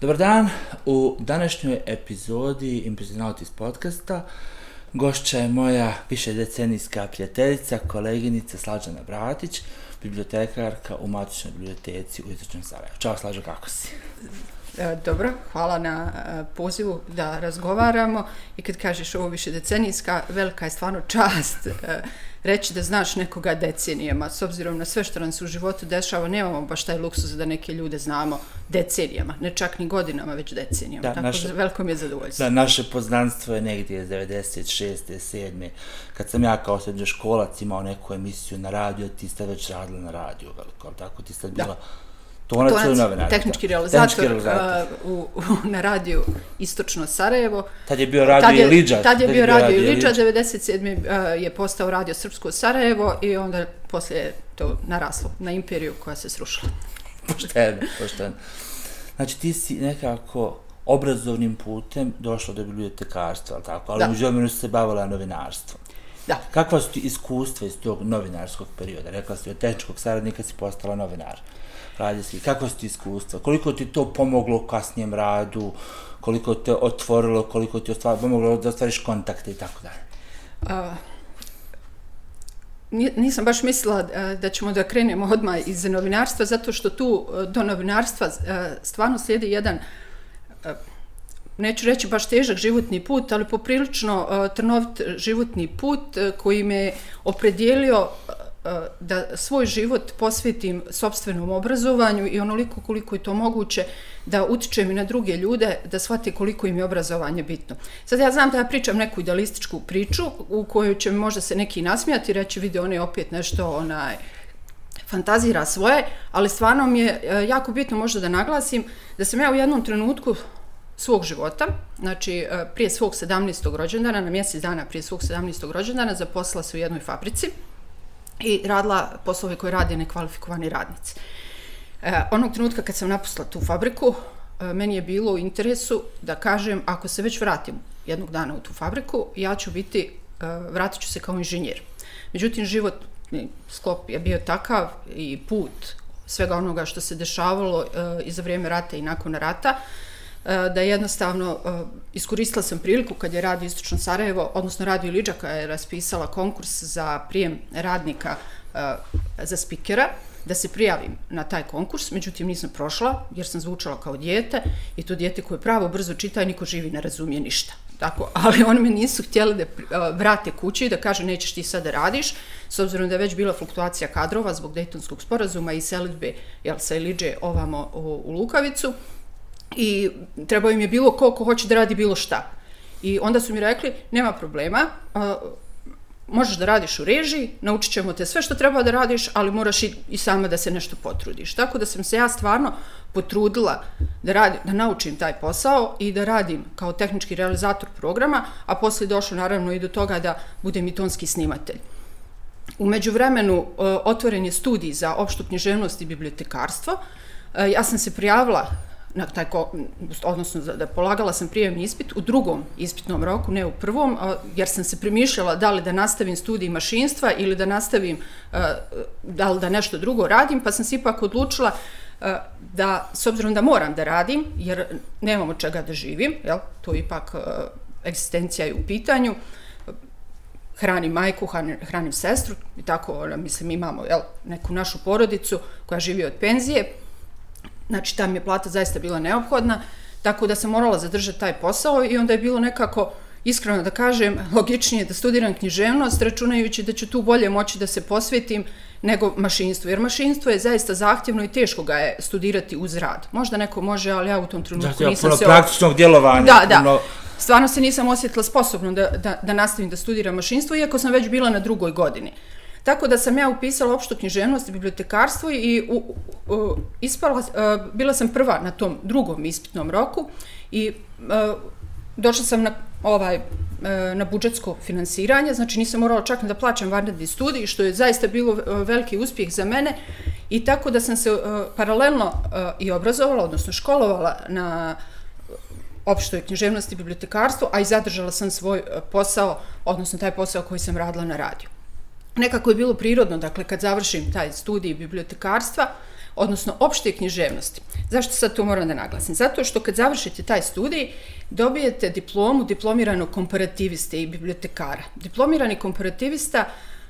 Dobar dan, u današnjoj epizodi Impersonalities podcasta gošća je moja više decenijska prijateljica, koleginica Slađana Bratić, bibliotekarka u Matičnoj biblioteci u Istočnom Sarajevu. Ćao Slađo, kako si? E, dobro, hvala na e, pozivu da razgovaramo i kad kažeš ovo više decenijska, velika je stvarno čast e, reći da znaš nekoga decenijama. S obzirom na sve što nam se u životu dešava, nemamo baš taj luksus da neke ljude znamo decenijama, ne čak ni godinama, već decenijama. Da, Tako naše, da veliko mi je zadovoljstvo. Da, naše poznanstvo je negdje iz 96. 7. Kad sam ja kao srednje školac imao neku emisiju na radio, ti ste već radili na radio veliko, tako ti ste bila... Da Tonac, Tonac novinar, tehnički realizator, tehnički realizator. Uh, u, u, na radiju Istočno Sarajevo. Tad je bio radio tad je, Iliđa. Tad je bio radio Iliđa, 97. Uh, je postao radio Srpsko Sarajevo i onda poslije to naraslo na imperiju koja se srušila. Pošteno, pošteno. Znači ti si nekako obrazovnim putem došla do bibliotekarstva, ali tako? Ali uđe vremenu se bavila novinarstvom. Da. Kakva su ti iskustva iz tog novinarskog perioda? Rekla si od tehničkog saradnika si postala novinar radijski. Kako su ti iskustva? Koliko ti to pomoglo u kasnijem radu? Koliko te otvorilo? Koliko ti ostvar, pomoglo da ostvariš kontakte i tako dalje? Nisam baš mislila da ćemo da krenemo odmah iz novinarstva, zato što tu do novinarstva stvarno slijedi jedan neću reći baš težak životni put, ali poprilično trnovit životni put koji me opredijelio E, da svoj život posvetim sobstvenom obrazovanju i onoliko koliko je to moguće da utičem i na druge ljude da shvate koliko im je obrazovanje bitno. Sad ja znam da ja pričam neku idealističku priču u kojoj će možda se neki nasmijati i reći vidi on je opet nešto onaj fantazira svoje, ali stvarno mi je e, jako bitno možda da naglasim da sam ja u jednom trenutku svog života, znači e, prije svog 17. rođendana, na mjesec dana prije svog 17. rođendana, zaposlala se u jednoj fabrici i radila poslove koje radi nekvalifikovani radnici. E, onog trenutka kad sam napustila tu fabriku, e, meni je bilo u interesu da kažem, ako se već vratim jednog dana u tu fabriku, ja ću biti, e, vratit ću se kao inženjer. Međutim, život, sklop je bio takav i put svega onoga što se dešavalo e, i za vrijeme rata i nakon rata, E, E, da jednostavno e, iskoristila sam priliku kad je radio Istočno Sarajevo, odnosno radio Liđaka je raspisala konkurs za prijem radnika e, za spikera, da se prijavim na taj konkurs, međutim nisam prošla jer sam zvučala kao dijete i to dijete koje pravo brzo čita i niko živi ne razumije ništa. Tako, ali oni me nisu htjeli da vrate kući i da kažu nećeš ti sad radiš, s obzirom da je već bila fluktuacija kadrova zbog Dejtonskog sporazuma i selitbe jel, sa Eliđe ovamo u, u Lukavicu i trebao im je bilo ko ko hoće da radi bilo šta. I onda su mi rekli, nema problema, uh, možeš da radiš u režiji, naučit ćemo te sve što treba da radiš, ali moraš i, i sama da se nešto potrudiš. Tako da sam se ja stvarno potrudila da, radim, da naučim taj posao i da radim kao tehnički realizator programa, a posle došlo naravno i do toga da budem i tonski snimatelj. U međuvremenu e, otvoren je studij za opštu književnost i bibliotekarstvo. E, ja sam se prijavila na taj ko, odnosno da polagala sam prijemni ispit u drugom ispitnom roku, ne u prvom, jer sam se premišljala da li da nastavim studij mašinstva ili da nastavim da li da nešto drugo radim, pa sam se ipak odlučila da, s obzirom da moram da radim, jer nemam od čega da živim, jel, to je ipak egzistencija je u pitanju, hranim majku, hranim sestru i tako, ono, mislim, imamo jel, neku našu porodicu koja živi od penzije, Znači, ta mi je plata zaista bila neophodna, tako da sam morala zadržati taj posao i onda je bilo nekako, iskreno da kažem, logičnije da studiram književnost, računajući da ću tu bolje moći da se posvetim nego mašinstvo. Jer mašinstvo je zaista zahtjevno i teško ga je studirati uz rad. Možda neko može, ali ja u tom trenutku da, nisam puno se... praktičnog djelovanja. Da, da. Puno... Stvarno se nisam osjetila sposobno da, da, da nastavim da studiram mašinstvo, iako sam već bila na drugoj godini. Tako da sam ja upisala opštu književnost i bibliotekarstvo i u, u, ispala, uh, bila sam prva na tom drugom ispitnom roku i uh, došla sam na ovaj e, na budžetsko finansiranje, znači nisam morala čak da plaćam vanredni studij, što je zaista bilo veliki uspjeh za mene. I tako da sam se uh, paralelno uh, i obrazovala, odnosno školovala na opštoj književnosti i bibliotekarstvu, a i zadržala sam svoj posao, odnosno taj posao koji sam radila na radiju nekako je bilo prirodno, dakle, kad završim taj studij bibliotekarstva, odnosno opšte književnosti. Zašto sad to moram da naglasim? Zato što kad završite taj studij, dobijete diplomu diplomiranog komparativiste i bibliotekara. Diplomirani komparativista,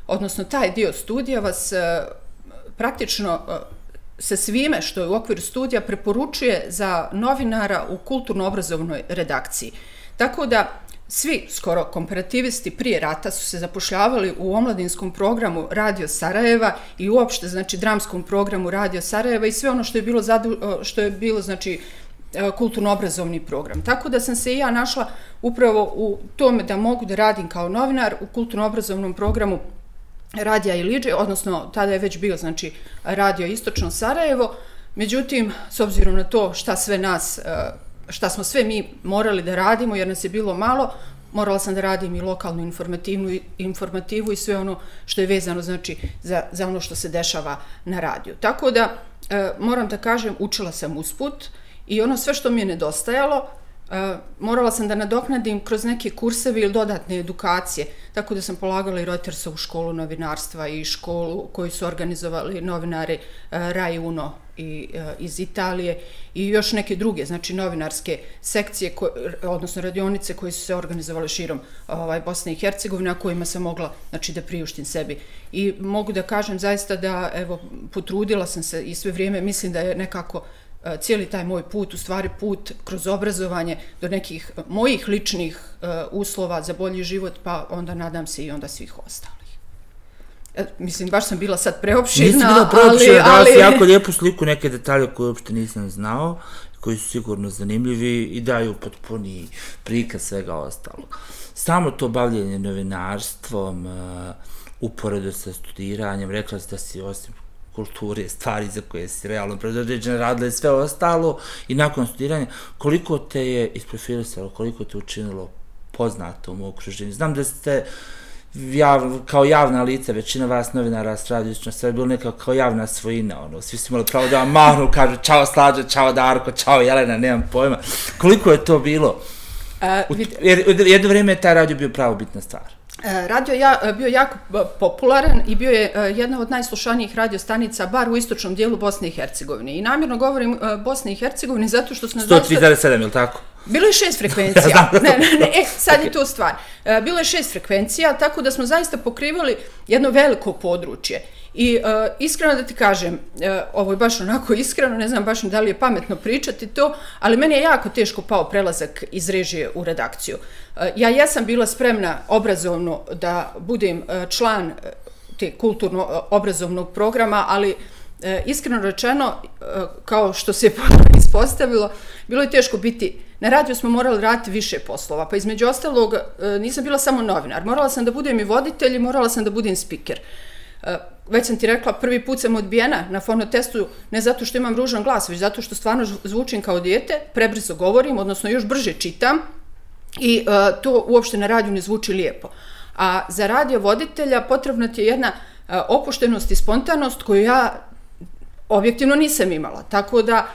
odnosno taj dio studija vas e, praktično e, sa svime što je u okviru studija preporučuje za novinara u kulturno-obrazovnoj redakciji. Tako da svi skoro komparativisti prije rata su se zapošljavali u omladinskom programu Radio Sarajeva i uopšte znači dramskom programu Radio Sarajeva i sve ono što je bilo zadu, e, što je bilo znači e, kulturno-obrazovni program. Tako da sam se i ja našla upravo u tome da mogu da radim kao novinar u kulturno-obrazovnom programu Radija i Liđe, odnosno tada je već bio znači Radio Istočno Sarajevo. Međutim, s obzirom na to šta sve nas e, šta smo sve mi morali da radimo, jer nas je bilo malo, morala sam da radim i lokalnu informativnu informativu i sve ono što je vezano znači za, za ono što se dešava na radiju. Tako da e, moram da kažem učila sam usput i ono sve što mi je nedostajalo e, morala sam da nadoknadim kroz neke kurseve ili dodatne edukacije. Tako da sam polagala i Reutersovu školu novinarstva i školu koju su organizovali novinari e, Rai Uno i, e, iz Italije i još neke druge, znači novinarske sekcije, ko, odnosno radionice koje su se organizovale širom ovaj, Bosne i Hercegovine, a kojima sam mogla znači, da priuštim sebi. I mogu da kažem zaista da evo, potrudila sam se i sve vrijeme mislim da je nekako e, cijeli taj moj put, u stvari put kroz obrazovanje do nekih mojih ličnih uh, uslova za bolji život, pa onda nadam se i onda svih ostalih. E, mislim, baš sam bila sad preopširna, ali... Nisi bila preopširna, ali... dala si jako lijepu sliku, neke detalje koje uopšte nisam znao, koji su sigurno zanimljivi i daju potpuni prikaz svega ostalog. Samo to bavljenje novinarstvom, uh, uporedo sa studiranjem, rekla si da si osim kulture, stvari za koje si realno predodređena radila i sve ostalo i nakon studiranja, koliko te je isprofilisalo, koliko te učinilo poznato u okruženju? Znam da ste uh, jav, kao javna lica, većina vas novinara s radično, sve je bilo neka kao javna svojina, ono, svi su imali pravo da vam mahnu, kažu čao Slađe, čao Darko, čao Jelena, nemam pojma. Koliko je to bilo? Uh, vid... Jer jedno vrijeme je taj radio bio pravo bitna stvar. E, radio ja e, bio jako popularan i bio je jedna od najslušanijih radiostanica bar u istočnom dijelu Bosne i Hercegovine. I namjerno govorim Bosne i Hercegovine zato što su nas 103,7, je li tako? Bilo je šest frekvencija. ne, ne, ne, e, sad je to stvar. E, bilo je šest frekvencija, tako da smo zaista pokrivali jedno veliko područje. I uh, iskreno da ti kažem, uh, ovo je baš onako iskreno, ne znam baš da li je pametno pričati to, ali meni je jako teško pao prelazak iz režije u redakciju. Uh, ja jesam bila spremna obrazovno da budem uh, član te kulturno-obrazovnog programa, ali uh, iskreno rečeno, e, kao što se ispostavilo, bilo je teško biti, na radiju smo morali raditi više poslova, pa između ostalog e, nisam bila samo novinar, morala sam da budem i voditelj i morala sam da budem speaker. E, već sam ti rekla, prvi put sam odbijena na fonotestu, ne zato što imam ružan glas, već zato što stvarno zvučim kao dijete, prebrzo govorim, odnosno još brže čitam i e, to uopšte na radiju ne zvuči lijepo. A za radio voditelja potrebna ti je jedna opuštenost i spontanost koju ja objektivno nisam imala. Tako da,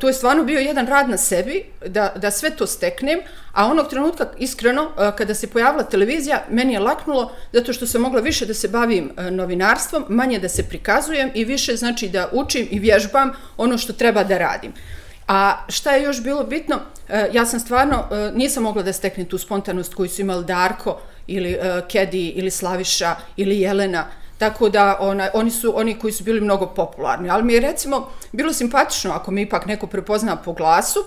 to je stvarno bio jedan rad na sebi, da, da sve to steknem, a onog trenutka, iskreno, kada se pojavila televizija, meni je laknulo zato što sam mogla više da se bavim e, novinarstvom, manje da se prikazujem i više znači da učim i vježbam ono što treba da radim. A šta je još bilo bitno, e, ja sam stvarno, e, nisam mogla da steknem tu spontanost koju su imali Darko ili Kedi ili Slaviša ili Jelena, Tako da ona, oni su oni koji su bili mnogo popularni. Ali mi je recimo bilo simpatično ako me ipak neko prepozna po glasu,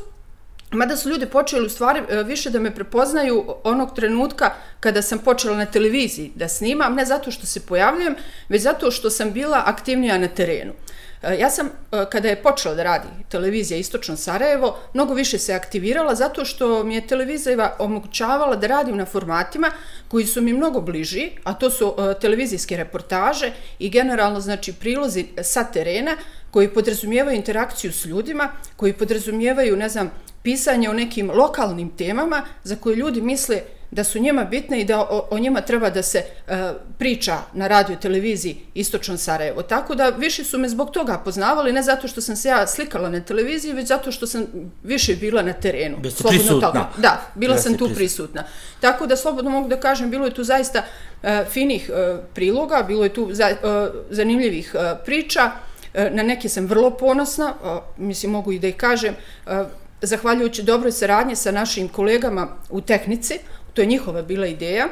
Mada su ljudi počeli u stvari e, više da me prepoznaju onog trenutka kada sam počela na televiziji da snimam, ne zato što se pojavljujem, već zato što sam bila aktivnija na terenu. Uh, E, ja sam, e, kada je počela da radi televizija Istočno Sarajevo, mnogo više se aktivirala zato što mi je televizija omogućavala da radim na formatima koji su mi mnogo bliži, a to su e, televizijske reportaže i generalno znači prilozi sa terena koji podrazumijevaju interakciju s ljudima, koji podrazumijevaju, ne znam, pisanje o nekim lokalnim temama za koje ljudi misle da su njima bitne i da o, o njima treba da se uh, priča na radio televiziji Istočno Sarajevo. Tako da više su me zbog toga poznavali, ne zato što sam se ja slikala na televiziji, već zato što sam više bila na terenu. Biste prisutna. Toga. Da, bila sam tu prisutna. prisutna. Tako da slobodno mogu da kažem, bilo je tu zaista uh, finih uh, priloga, bilo je tu za, uh, zanimljivih uh, priča. E, na neke sam vrlo ponosna, e, mislim mogu i da ih kažem, e, zahvaljujući dobroj saradnje sa našim kolegama u tehnici, to je njihova bila ideja,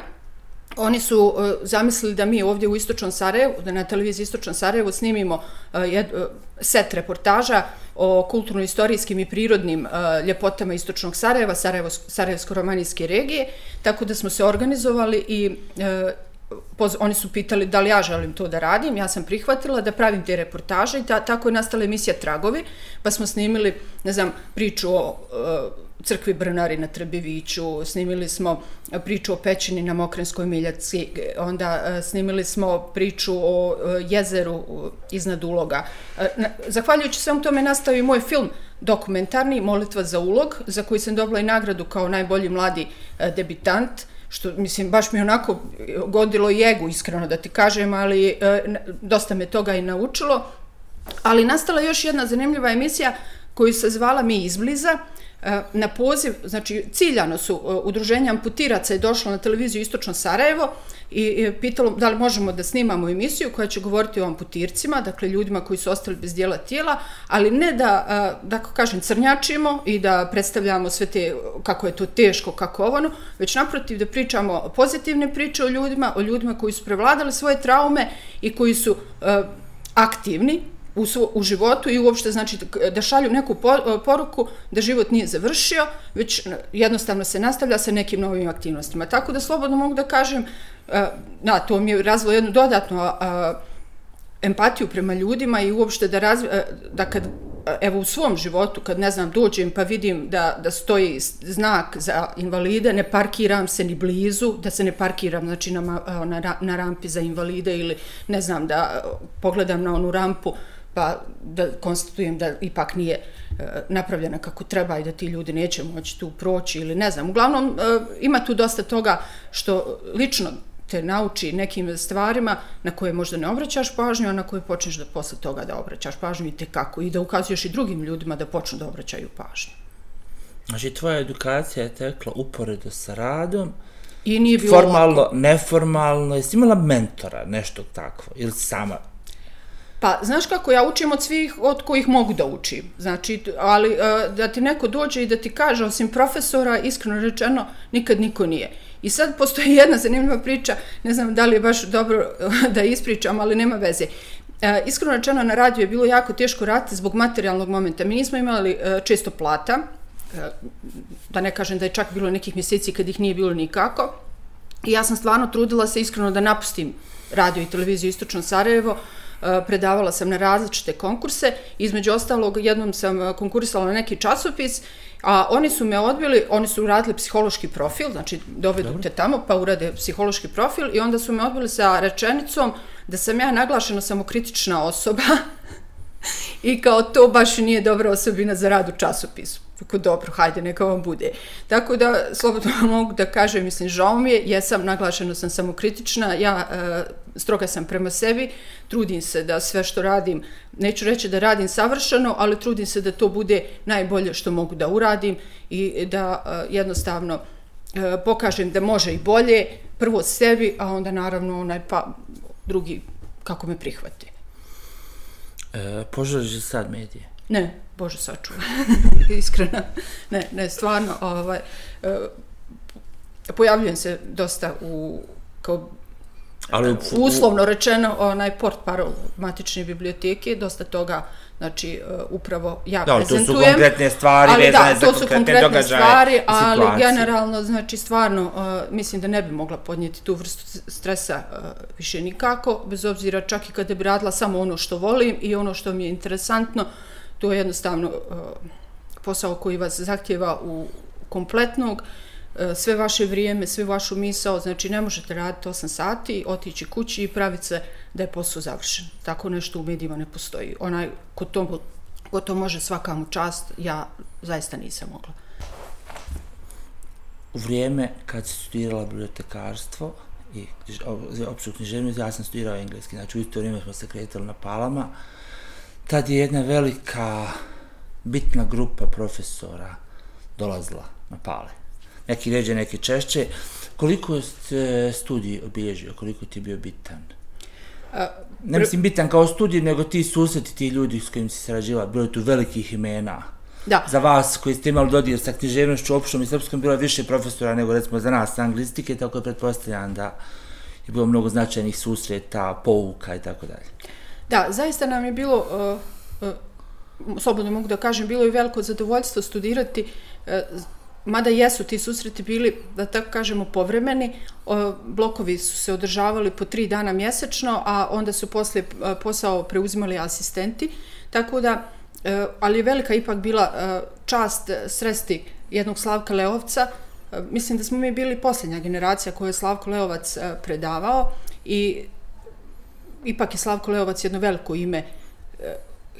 Oni su uh, zamislili da mi ovdje u Istočnom Sarajevu, da na televiziji Istočnom Sarajevu snimimo uh, jed, uh, set reportaža o kulturno-istorijskim i prirodnim uh, ljepotama Istočnog Sarajeva, Sarajevo, Sarajevsko-romanijske regije, tako da smo se organizovali i uh, poz, oni su pitali da li ja želim to da radim, ja sam prihvatila da pravim te reportaže i ta, tako je nastala emisija Tragovi, pa smo snimili, ne znam, priču o uh, crkvi Brnari na Trbeviću, snimili smo priču o pećini na Mokrenskoj miljaci, onda e, snimili smo priču o e, jezeru e, iznad uloga. Zahvaljujući svom tome nastao i moj film dokumentarni Molitva za ulog, za koji sam dobila i nagradu kao najbolji mladi debitant, što mislim baš mi onako godilo i egu iskreno da ti kažem, ali dosta me toga i naučilo. Ali nastala još jedna zanimljiva emisija koju se zvala Mi izbliza, E, na poziv, znači ciljano su e, udruženje amputiraca je došlo na televiziju Istočno Sarajevo i pitalo da li možemo da snimamo emisiju koja će govoriti o amputircima, dakle ljudima koji su ostali bez dijela tijela, ali ne da, e, da kažem, crnjačimo i da predstavljamo sve te, kako je to teško, kako ono, već naprotiv da pričamo pozitivne priče o ljudima, o ljudima koji su prevladali svoje traume i koji su aktivni, u, svo, u životu i uopšte znači da šalju neku e, poruku da život nije završio, već jednostavno se nastavlja sa nekim novim aktivnostima. Tako da slobodno mogu da kažem, e, na, to mi je razvilo jednu dodatnu a, empatiju prema ljudima i uopšte da, razvi, e, da kad, evo u svom životu, kad ne znam, dođem pa vidim da, da stoji znak za invalide, ne parkiram se ni blizu, da se ne parkiram znači, na, na, na rampi za invalide ili ne znam, da pogledam na onu rampu, pa da konstatujem da ipak nije e, napravljena kako treba i da ti ljudi neće moći tu proći ili ne znam. Uglavnom, e, ima tu dosta toga što lično te nauči nekim stvarima na koje možda ne obraćaš pažnju, a na koje počneš da posle toga da obraćaš pažnju i te kako i da ukazuješ i drugim ljudima da počnu da obraćaju pažnju. Znači, tvoja edukacija je tekla uporedo sa radom, I nije bilo formalno, lako. neformalno, jesi imala mentora, nešto takvo, ili sama Pa, znaš kako, ja učim od svih od kojih mogu da učim. Znači, ali e, da ti neko dođe i da ti kaže, osim profesora, iskreno rečeno, nikad niko nije. I sad postoji jedna zanimljiva priča, ne znam da li je baš dobro da ispričam, ali nema veze. E, iskreno rečeno, na radiju je bilo jako teško raditi zbog materijalnog momenta. Mi nismo imali e, često plata, da ne kažem da je čak bilo nekih mjeseci kad ih nije bilo nikako. I ja sam stvarno trudila se iskreno da napustim radio i televiziju Istočno Sarajevo, predavala sam na različite konkurse, između ostalog jednom sam eh, konkurisala na neki časopis, a oni su me odbili, oni su uradili psihološki profil, znači dovedu te tamo pa urade psihološki profil i onda su me odbili sa rečenicom da sam ja naglašena samokritična osoba i kao to baš nije dobra osobina za rad u časopisu. Tako dobro, hajde, neka vam bude. Tako da, slobodno mogu da kažem, mislim, žao mi je, jesam, naglašeno sam samokritična, ja e, stroga sam prema sebi, trudim se da sve što radim, neću reći da radim savršeno, ali trudim se da to bude najbolje što mogu da uradim i da e, jednostavno e, pokažem da može i bolje, prvo sebi, a onda naravno onaj pa drugi kako me prihvati. E, poželiš sad medije? Ne, Bože sačuva, iskreno. Ne, ne, stvarno, ovaj, e, pojavljujem se dosta u, kao Ali uslovno rečeno, onaj port parol matične biblioteke, dosta toga, znači, uh, upravo ja da, prezentujem. to su konkretne stvari, ali da, to su konkretne događaje stvari, ali generalno, znači, stvarno, uh, mislim da ne bi mogla podnijeti tu vrstu stresa uh, više nikako, bez obzira čak i kada bi radila samo ono što volim i ono što mi je interesantno, to je jednostavno uh, posao koji vas zahtjeva u kompletnog, uh, E, Eh, sve vaše vrijeme, sve vašu misao, znači ne možete raditi 8 sati, otići kući i praviti se da je posao završen. Tako nešto u medijima ne postoji. Onaj ko to, ko to može svakamu čast, ja zaista nisam mogla. U vrijeme kad si studirala bibliotekarstvo i opću književnost, ja sam studirao engleski, znači u isto vrijeme smo se kretali na palama, tad je jedna velika bitna grupa profesora dolazila na pale neki ređe, neki češće. Koliko je studij obilježio, koliko ti je bio bitan? Ne mislim bitan kao studij, nego ti susreti, ti ljudi s kojim si sarađivala, bilo je tu velikih imena. Da. Za vas koji ste imali dodir sa književnošću opštom i srpskom, bilo je više profesora nego recimo za nas anglistike, tako je pretpostavljam da je bilo mnogo značajnih susreta, pouka i tako dalje. Da, zaista nam je bilo, uh, uh, slobodno mogu da kažem, bilo je veliko zadovoljstvo studirati, uh, mada jesu ti susreti bili, da tako kažemo, povremeni, blokovi su se održavali po tri dana mjesečno, a onda su posle e, posao preuzimali asistenti, tako da, e, ali je velika ipak bila e, čast sresti jednog Slavka Leovca, mislim da smo mi bili posljednja generacija koju je Slavko Leovac predavao i ipak je Slavko Leovac jedno veliko ime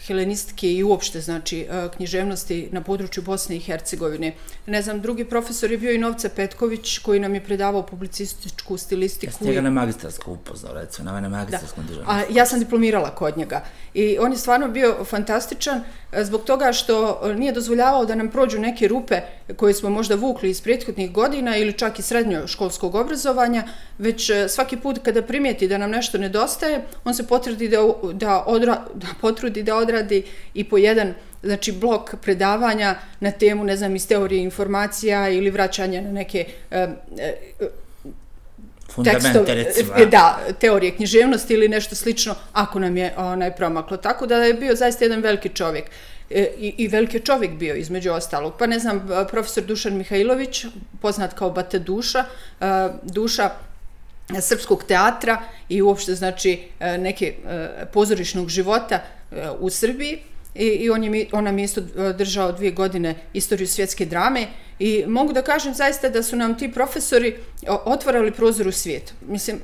helenistike i uopšte znači e, književnosti na području Bosne i Hercegovine. Ne znam, drugi profesor je bio i Novca Petković koji nam je predavao publicističku stilistiku. Jeste ga na magistarsku upoznao, recimo, na mene magistarskom državnom. A ja sam diplomirala kod njega i on je stvarno bio fantastičan e, zbog toga što nije dozvoljavao da nam prođu neke rupe koje smo možda vukli iz prethodnih godina ili čak i srednjoškolskog obrazovanja, već e, svaki put kada primijeti da nam nešto nedostaje, on se potrudi da, da, odra, da potrudi da odradi i po jedan znači blok predavanja na temu, ne znam, iz teorije informacija ili vraćanja na neke e, Fundamente, recimo. Da, teorije književnosti ili nešto slično, ako nam je onaj promaklo. Tako da je bio zaista jedan veliki čovjek. E, i, i veliki čovjek bio između ostalog. Pa ne znam, profesor Dušan Mihajlović, poznat kao Bate Duša, duša srpskog teatra i uopšte znači e, neke e, pozorišnog života e, u Srbiji i, i on, je, on nam isto držao dvije godine istoriju svjetske drame i mogu da kažem zaista da su nam ti profesori otvarali prozor u svijet. Mislim,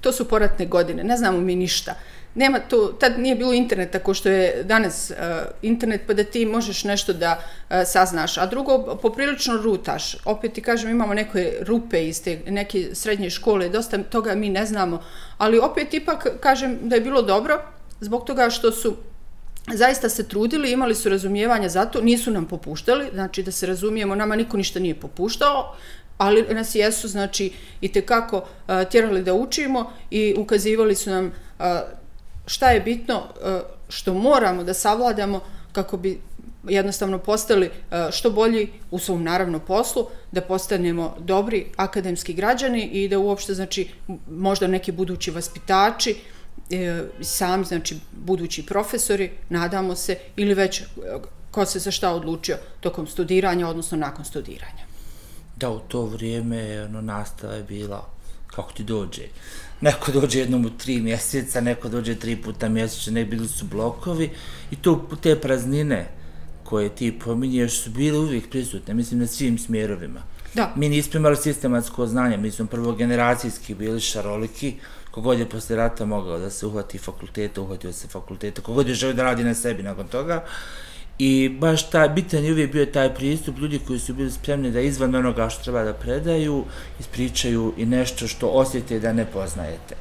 to su poratne godine, ne znamo mi ništa. Nema to, tad nije bilo interneta ko što je danas uh, internet pa da ti možeš nešto da uh, saznaš. A drugo, poprilično rutaš. Opet ti kažem, imamo neke rupe iz te neke srednje škole, dosta toga mi ne znamo. Ali opet ipak kažem da je bilo dobro zbog toga što su zaista se trudili, imali su razumijevanja za to, nisu nam popuštali, znači da se razumijemo, nama niko ništa nije popuštao, ali nas jesu, znači, i tekako uh, tjerali da učimo i ukazivali su nam uh, šta je bitno, e, što moramo da savladamo kako bi jednostavno postali e, što bolji u svom naravno poslu, da postanemo dobri akademski građani i da uopšte, znači, možda neki budući vaspitači, e, sami, znači, budući profesori, nadamo se, ili već e, ko se za šta odlučio tokom studiranja, odnosno nakon studiranja. Da, u to vrijeme ono, nastava je bila kako ti dođe. Neko dođe jednom u tri mjeseca, neko dođe tri puta mjesečno, ne bili su blokovi i to te praznine koje ti pominješ su bile uvijek prisutne, mislim, na svim smjerovima. Da. Mi nismo imali sistematsko znanje, mi smo prvogeneracijski bili šaroliki, kogod je posle rata mogao da se uhvati fakulteta, uhvatio se fakulteta, kogod je želio da radi na sebi nakon toga. I baš taj, bitan je uvijek bio taj pristup, ljudi koji su bili spremni da izvan onoga što treba da predaju, ispričaju i nešto što osjete da ne poznajete.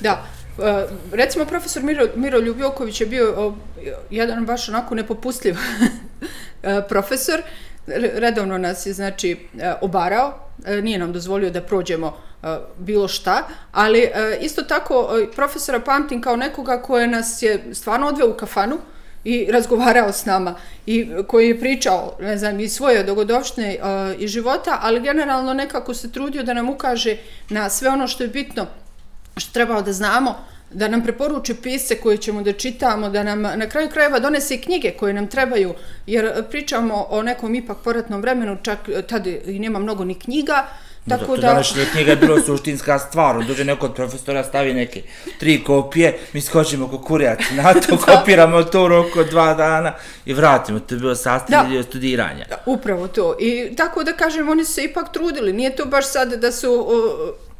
Da, e, recimo profesor Miro, Miro Ljubjoković je bio jedan baš onako nepopustljiv e, profesor, redovno nas je znači e, obarao, e, nije nam dozvolio da prođemo bilo šta, ali isto tako profesora pamtim kao nekoga koje nas je stvarno odveo u kafanu i razgovarao s nama i koji je pričao, ne znam, i svoje dogodovštine e, i života, ali generalno nekako se trudio da nam ukaže na sve ono što je bitno, što trebao da znamo, da nam preporuči pise koje ćemo da čitamo, da nam na kraju krajeva donese knjige koje nam trebaju, jer pričamo o nekom ipak poratnom vremenu, čak e, tada i nema mnogo ni knjiga, Tako da... Današnja knjiga je bilo suštinska stvar. Dođe neko od profesora, stavi neke tri kopije, mi skočimo ko kurjaci na to, kopiramo to u roku dva dana i vratimo. To je bilo sastavljeno dio studiranja. Da, upravo to. I tako da kažem, oni su se ipak trudili. Nije to baš sad da su...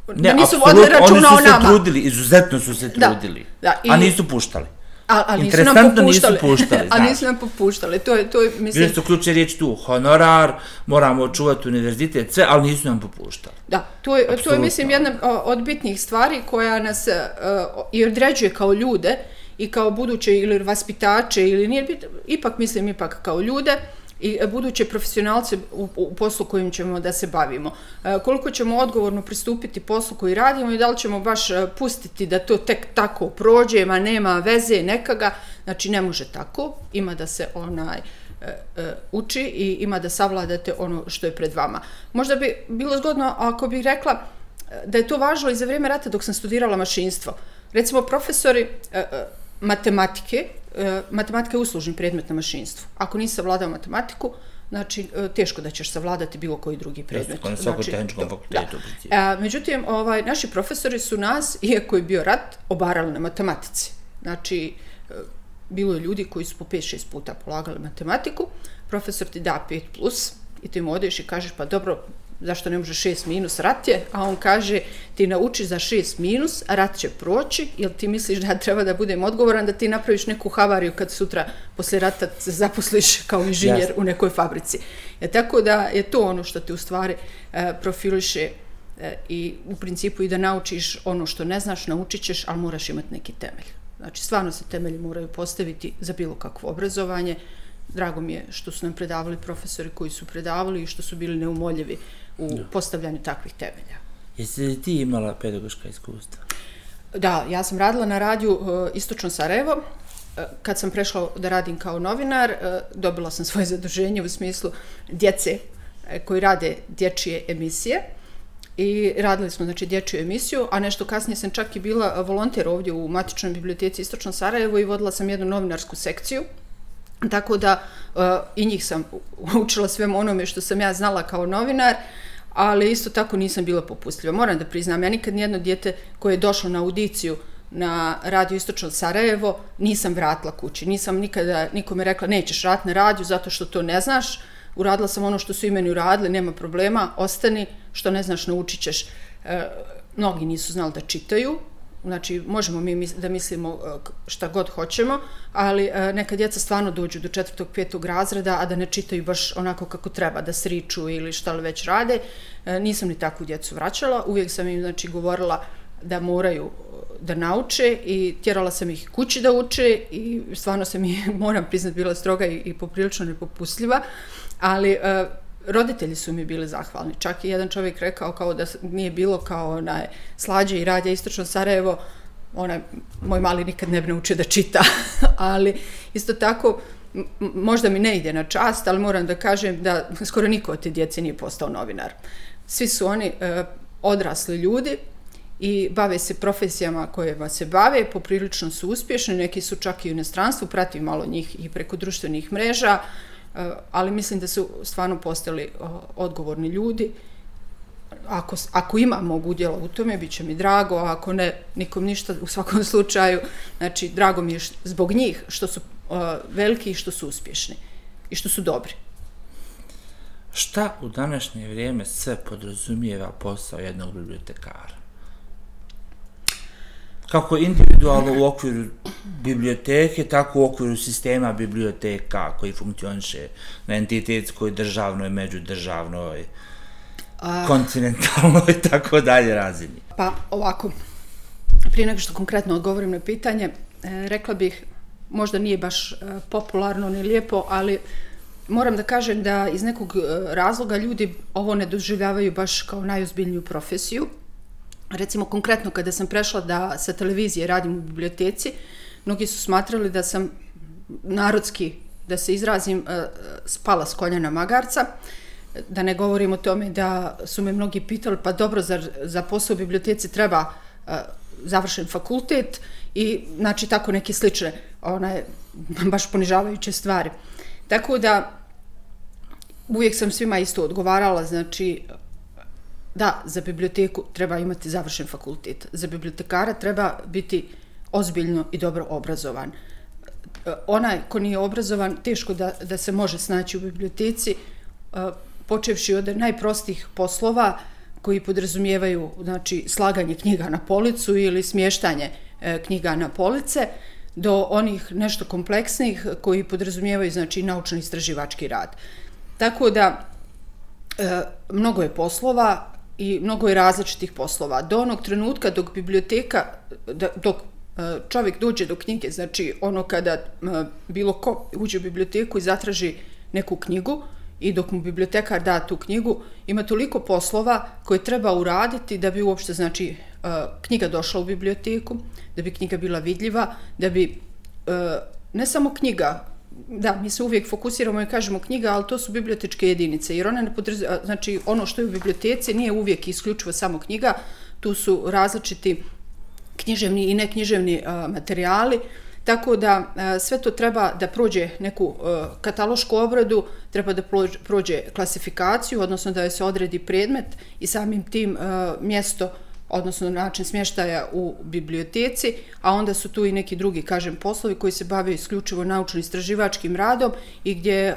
Uh, ne, da nisu vodili računa o nama. Oni su se trudili, izuzetno su se trudili. Da, da, i... A nisu puštali. A, a nisu nam popuštali. Nisu puštali, a nisu nam popuštali. To je, to je, mislim... Bili su ključe riječ tu, honorar, moramo očuvati univerzitet, sve, ali nisu nam popuštali. Da, to je, to je mislim, jedna od bitnih stvari koja nas uh, i određuje kao ljude i kao buduće ili vaspitače, ili nije ipak mislim, ipak kao ljude, i e, buduće profesionalce u, u poslu kojim ćemo da se bavimo. E, koliko ćemo odgovorno pristupiti poslu koji radimo i da li ćemo baš e, pustiti da to tek tako prođe, ma nema veze nekaga, znači ne može tako, ima da se onaj e, e uči i ima da savladate ono što je pred vama. Možda bi bilo zgodno ako bih rekla e, da je to važno i za vrijeme rata dok sam studirala mašinstvo. Recimo, profesori matematike, E, matematika je uslužni predmet na mašinstvu. Ako nisi savladao matematiku, znači e, teško da ćeš savladati bilo koji drugi predmet. Jeste, znači, tehničkom fakultetu. Da. E, međutim, ovaj, naši profesori su nas, iako je bio rat, obarali na matematici. Znači, bilo je ljudi koji su po 5-6 puta polagali matematiku, profesor ti da 5 plus i ti mu odeš i kažeš pa dobro, zašto ne može 6 minus, rat je, a on kaže ti nauči za 6 minus, rat će proći, jel ti misliš da treba da budem odgovoran da ti napraviš neku havariju kad sutra posle rata se zaposliš kao inženjer u nekoj fabrici. E, tako da je to ono što te u stvari e, profiliše e, i u principu i da naučiš ono što ne znaš, naučit ćeš, ali moraš imati neki temelj. Znači, stvarno se temelji moraju postaviti za bilo kakvo obrazovanje. Drago mi je što su nam predavali profesori koji su predavali i što su bili neumoljivi u no. postavljanju takvih temelja. Jesi li ti imala pedagoška iskustva? Da, ja sam radila na radiju uh, Istočno Sarajevo. Uh, kad sam prešla da radim kao novinar, uh, dobila sam svoje zaduženje u smislu djece koji rade dječje emisije. I radili smo znači dječju emisiju, a nešto kasnije sam čak i bila volonter ovdje u Matičnoj biblioteci Istočno Sarajevo i vodila sam jednu novinarsku sekciju. Tako da uh, i njih sam učila svemu onome što sam ja znala kao novinar. Uh, ali isto tako nisam bila popustljiva. Moram da priznam, ja nikad nijedno dijete koje je došlo na audiciju na radio Istočno Sarajevo nisam vratila kući. Nisam nikada nikome rekla nećeš rat na radiju zato što to ne znaš. Uradila sam ono što su i meni uradili, nema problema, ostani, što ne znaš naučit ćeš. E, mnogi nisu znali da čitaju, znači možemo mi da mislimo e, šta god hoćemo, ali e, neka djeca stvarno dođu do četvrtog, petog razreda, a da ne čitaju baš onako kako treba, da sriču ili šta li već rade. E, nisam ni takvu djecu vraćala, uvijek sam im znači, govorila da moraju da nauče i tjerala sam ih kući da uče i stvarno sam ih, moram priznat, bila stroga i, i poprilično nepopustljiva, ali roditelji su mi bili zahvalni. Čak i jedan čovjek rekao kao da nije bilo kao onaj slađe i radja istočno Sarajevo, onaj, moj mali nikad ne bi naučio da čita, ali isto tako, možda mi ne ide na čast, ali moram da kažem da skoro niko od te djece nije postao novinar. Svi su oni e, odrasli ljudi i bave se profesijama koje se bave, poprilično su uspješni, neki su čak i u inostranstvu, pratim malo njih i preko društvenih mreža, e, Eh, ali mislim da su stvarno postali eh, odgovorni ljudi. Ako, ako ima mogu udjela u tome, bit će mi drago, a ako ne, nikom ništa u svakom slučaju. Znači, drago mi je zbog njih što su uh, veliki i što su uspješni i što su dobri. Šta u današnje vrijeme sve podrazumijeva posao jednog bibliotekara? Kako individualno u okviru biblioteke, tako u okviru sistema biblioteka koji funkcioniše na entitetskoj, državnoj, međudržavnoj, A... kontinentalnoj i tako dalje razini. Pa ovako, prije nego što konkretno odgovorim na pitanje, e, rekla bih, možda nije baš e, popularno ni lijepo, ali moram da kažem da iz nekog e, razloga ljudi ovo ne doživljavaju baš kao najozbiljniju profesiju, recimo konkretno kada sam prešla da sa televizije radim u biblioteci, mnogi su smatrali da sam narodski, da se izrazim, e, spala s koljena magarca, da ne govorim o tome da su me mnogi pitali, pa dobro, za, za posao u biblioteci treba e, završen fakultet i znači tako neke slične, one, baš ponižavajuće stvari. Tako da uvijek sam svima isto odgovarala, znači da, za biblioteku treba imati završen fakultet. Za bibliotekara treba biti ozbiljno i dobro obrazovan. Onaj ko nije obrazovan, teško da, da se može snaći u biblioteci, eh, počevši od najprostih poslova koji podrazumijevaju znači, slaganje knjiga na policu ili smještanje eh, knjiga na police, do onih nešto kompleksnih koji podrazumijevaju znači, naučno-istraživački rad. Tako da, eh, mnogo je poslova, i mnogo je različitih poslova. Do onog trenutka dok biblioteka, dok e, čovjek dođe do knjige, znači ono kada e, bilo ko uđe u biblioteku i zatraži neku knjigu i dok mu bibliotekar da tu knjigu, ima toliko poslova koje treba uraditi da bi uopšte, znači, e, knjiga došla u biblioteku, da bi knjiga bila vidljiva, da bi ne samo knjiga, da, mi se uvijek fokusiramo i kažemo knjiga, ali to su bibliotečke jedinice, jer one ne podrez... znači, ono što je u biblioteci nije uvijek isključivo samo knjiga, tu su različiti književni i neknjiževni uh, materijali, Tako da e, sve to treba da prođe neku e, katalošku obradu, treba da prođe klasifikaciju, odnosno da se odredi predmet i samim tim e, mjesto odnosno način smještaja u biblioteci, a onda su tu i neki drugi, kažem, poslovi koji se bave isključivo naučno-istraživačkim radom i gdje e,